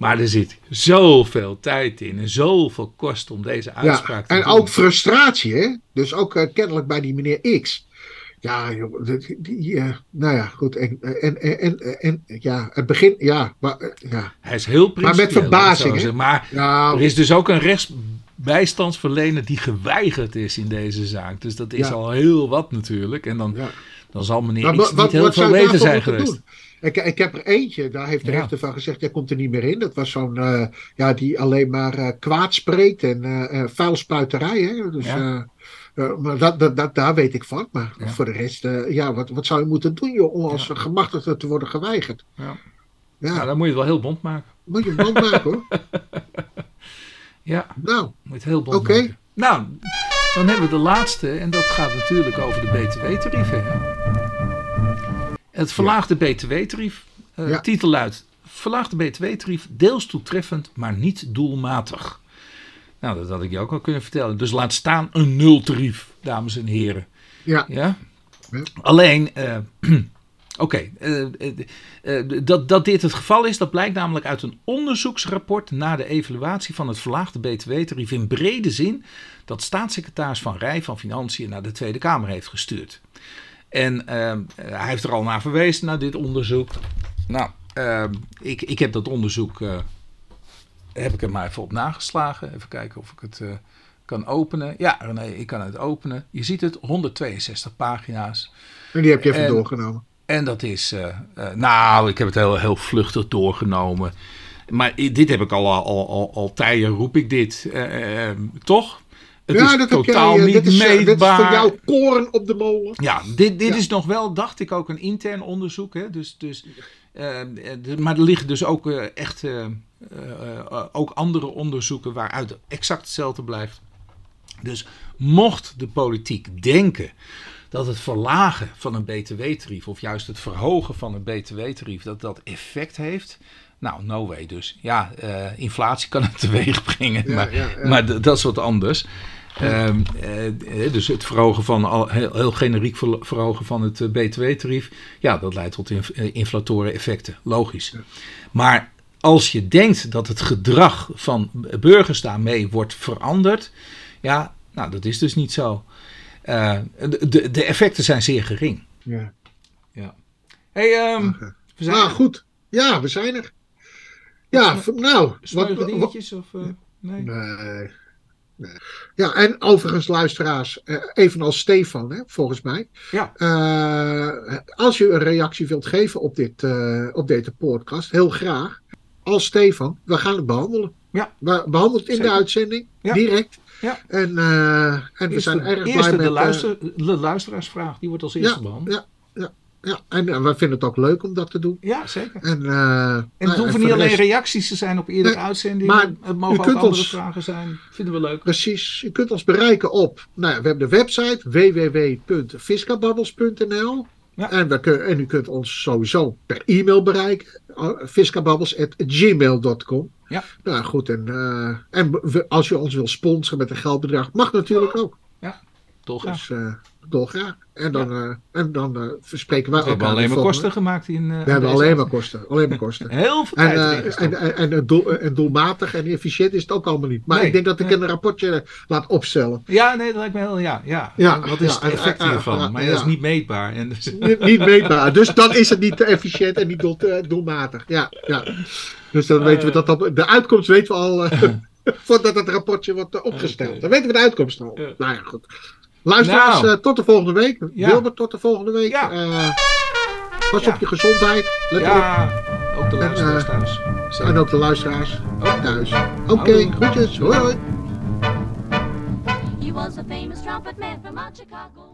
[SPEAKER 1] Maar er zit zoveel tijd in en zoveel kost om deze uitspraak
[SPEAKER 2] ja,
[SPEAKER 1] te
[SPEAKER 2] en
[SPEAKER 1] doen.
[SPEAKER 2] ook frustratie, hè? Dus ook uh, kennelijk bij die meneer X. Ja, joh, die, die, uh, nou ja, goed. En, en, en, en, ja, het begin, ja, maar, ja.
[SPEAKER 1] Hij is heel
[SPEAKER 2] Maar met verbazing,
[SPEAKER 1] hè? Maar
[SPEAKER 2] ja,
[SPEAKER 1] er is dus ook een rechtsbijstandsverlener die geweigerd is in deze zaak. Dus dat is
[SPEAKER 2] Ja.
[SPEAKER 1] al heel wat natuurlijk. En dan, dan zal meneer
[SPEAKER 2] Maar
[SPEAKER 1] X niet heel veel beter
[SPEAKER 2] daarvoor
[SPEAKER 1] zijn geweest.
[SPEAKER 2] doen? Ik, ik heb er eentje, daar heeft de
[SPEAKER 1] Ja.
[SPEAKER 2] rechter van gezegd, jij komt er niet meer in. Dat was zo'n, eh, ja, die alleen maar eh, kwaad spreekt en eh eh, vuilspuiterij. Hè? Dus,
[SPEAKER 1] Ja.
[SPEAKER 2] maar dat, dat, dat, daar weet ik van. Maar
[SPEAKER 1] Ja.
[SPEAKER 2] voor de rest, ja, wat, wat zou je moeten doen, joh, om als gemachtigde te worden geweigerd?
[SPEAKER 1] Ja.
[SPEAKER 2] Ja,
[SPEAKER 1] Nou, dan moet je het wel heel bond maken.
[SPEAKER 2] moet je band maken, hoor.
[SPEAKER 1] Ja,
[SPEAKER 2] Nou,
[SPEAKER 1] moet je het heel bond
[SPEAKER 2] Oké.
[SPEAKER 1] maken. Nou, dan hebben we de laatste. En dat gaat natuurlijk over de btw-tarieven. Het verlaagde btw-tarief.
[SPEAKER 2] Ja.
[SPEAKER 1] Titel luidt. Verlaagde btw-tarief deels toetreffend, maar niet doelmatig. Nou, dat had ik je ook al kunnen vertellen. Dus laat staan een nultarief, dames en heren.
[SPEAKER 2] ja,
[SPEAKER 1] Ja?
[SPEAKER 2] Ja.
[SPEAKER 1] Alleen, eh, oké, eh, dat, dat dit het geval is, dat blijkt namelijk uit een onderzoeksrapport na de evaluatie van het verlaagde btw-tarief in brede zin, dat staatssecretaris Van Rij van Financiën naar de Tweede Kamer heeft gestuurd. En eh, hij heeft er al naar verwezen, naar dit onderzoek. Nou, eh, ik, ik heb dat onderzoek, eh, heb ik er maar even op nageslagen. Even kijken of ik het eh, kan openen. Ja, René, ik kan het openen. Je ziet het, 162 pagina's.
[SPEAKER 2] en die heb je even
[SPEAKER 1] En-
[SPEAKER 2] doorgenomen.
[SPEAKER 1] En dat is, eh, nou, ik heb het heel, heel vluchtig doorgenomen. Maar dit heb ik al, al, al, al tijden, roep ik dit. eh, eh, toch? Het
[SPEAKER 2] ja,
[SPEAKER 1] is
[SPEAKER 2] dat
[SPEAKER 1] totaal
[SPEAKER 2] jij, eh,
[SPEAKER 1] niet
[SPEAKER 2] dit is, eh, dit is voor jou koren op de molen.
[SPEAKER 1] Ja, dit, dit
[SPEAKER 2] Ja.
[SPEAKER 1] is nog wel, dacht ik, ook een intern onderzoek. Hè? Dus, dus, eh, de- maar er liggen dus ook echt ook andere onderzoeken waaruit exact hetzelfde blijft. Dus mocht de politiek denken dat het verlagen van een btw-tarief of juist het verhogen van een btw-tarief dat dat effect heeft, nou, no way dus. Ja, inflatie kan het teweeg brengen,
[SPEAKER 2] Ja,
[SPEAKER 1] maar,
[SPEAKER 2] ja, ja.
[SPEAKER 1] maar dat is wat anders. Ehm, eh, dus het verhogen van, al, heel, heel generiek ver- verhogen van het eh, btw-tarief, ja, dat leidt tot inf- eh, inflatoren effecten, logisch. Maar als je denkt dat het gedrag van burgers daarmee wordt veranderd, ja, nou, dat is dus niet zo. Eh, de, de, effecten zijn zeer gering.
[SPEAKER 2] Ja.
[SPEAKER 1] Hey, ehm,
[SPEAKER 2] Oké.
[SPEAKER 1] we zijn
[SPEAKER 2] Nou,
[SPEAKER 1] er.
[SPEAKER 2] goed. Ja, we zijn er. Ja, nou. Wat,
[SPEAKER 1] dingetjes of eh, nee?
[SPEAKER 2] Nee. Ja, en overigens, luisteraars, eh, evenals Stefan, hè, volgens mij.
[SPEAKER 1] Ja.
[SPEAKER 2] Eh, als je een reactie wilt geven op, dit, eh, op deze podcast, heel graag. Als Stefan, we gaan het behandelen.
[SPEAKER 1] Ja.
[SPEAKER 2] We behandelen het in
[SPEAKER 1] Zeker.
[SPEAKER 2] de uitzending,
[SPEAKER 1] Ja.
[SPEAKER 2] direct.
[SPEAKER 1] Ja.
[SPEAKER 2] En, eh, en we zijn
[SPEAKER 1] de-
[SPEAKER 2] erg blij
[SPEAKER 1] de,
[SPEAKER 2] met... eh,
[SPEAKER 1] luister, de luisteraarsvraag, die wordt als eerste
[SPEAKER 2] ja,
[SPEAKER 1] behandeld.
[SPEAKER 2] ja, ja, ja, en eh, we vinden het ook leuk om dat te doen.
[SPEAKER 1] Ja, zeker.
[SPEAKER 2] En, eh,
[SPEAKER 1] En
[SPEAKER 2] nou,
[SPEAKER 1] het hoeven niet alleen
[SPEAKER 2] rest-
[SPEAKER 1] reacties te zijn op iedere
[SPEAKER 2] Nee,
[SPEAKER 1] uitzending.
[SPEAKER 2] maar
[SPEAKER 1] het
[SPEAKER 2] u
[SPEAKER 1] mogen ook andere
[SPEAKER 2] ons-
[SPEAKER 1] vragen zijn. Vinden we leuk.
[SPEAKER 2] Precies. Je kunt ons bereiken op. Nou ja, we hebben de website www.fiscababbels.nl.
[SPEAKER 1] Ja.
[SPEAKER 2] En, we kun- en u kunt ons sowieso per e-mail bereiken. uh, fiscababbels.gmail.com.
[SPEAKER 1] Ja.
[SPEAKER 2] Nou goed, en, eh, en we- als je ons wil sponsoren met een geldbedrag, mag natuurlijk ook.
[SPEAKER 1] Dolgraag.
[SPEAKER 2] Dus uh, dolgraag. En dan, ja. uh, en dan uh, verspreken wij
[SPEAKER 1] We hebben alleen maar kosten gemaakt in.
[SPEAKER 2] we hebben alleen maar kosten. Alleen maar kosten.
[SPEAKER 1] Heel veel
[SPEAKER 2] en,
[SPEAKER 1] tijd
[SPEAKER 2] en, en, en, doel, en, doelmatig en efficiënt is het ook allemaal niet. Maar nee, ik denk dat ik nee. een rapportje laat opstellen.
[SPEAKER 1] Ja, nee, dat lijkt me heel. Ja, ja.
[SPEAKER 2] ja
[SPEAKER 1] Wat is het effect hiervan? maar dat is niet meetbaar. En
[SPEAKER 2] dus... niet, niet meetbaar. Dus dan is het niet te efficiënt en niet doel, doelmatig. Ja, ja. Dus dan weten we dat, dat de uitkomst weten we al. voordat het rapportje wordt opgesteld. Okay. Dan weten we de uitkomst al. Ja. Nou ja, goed. Luisteraars, nou. uh, tot de volgende week.
[SPEAKER 1] Ja.
[SPEAKER 2] Wilbert, tot de volgende week.
[SPEAKER 1] Ja.
[SPEAKER 2] Uh, pas op je gezondheid. Let
[SPEAKER 1] ja, op. ook de luisteraars
[SPEAKER 2] en, uh,
[SPEAKER 1] thuis. Zo.
[SPEAKER 2] En ook de luisteraars ook thuis. Oké, okay, groetjes. Hoi hoi.
[SPEAKER 3] He was a famous trumpet man from Chicago.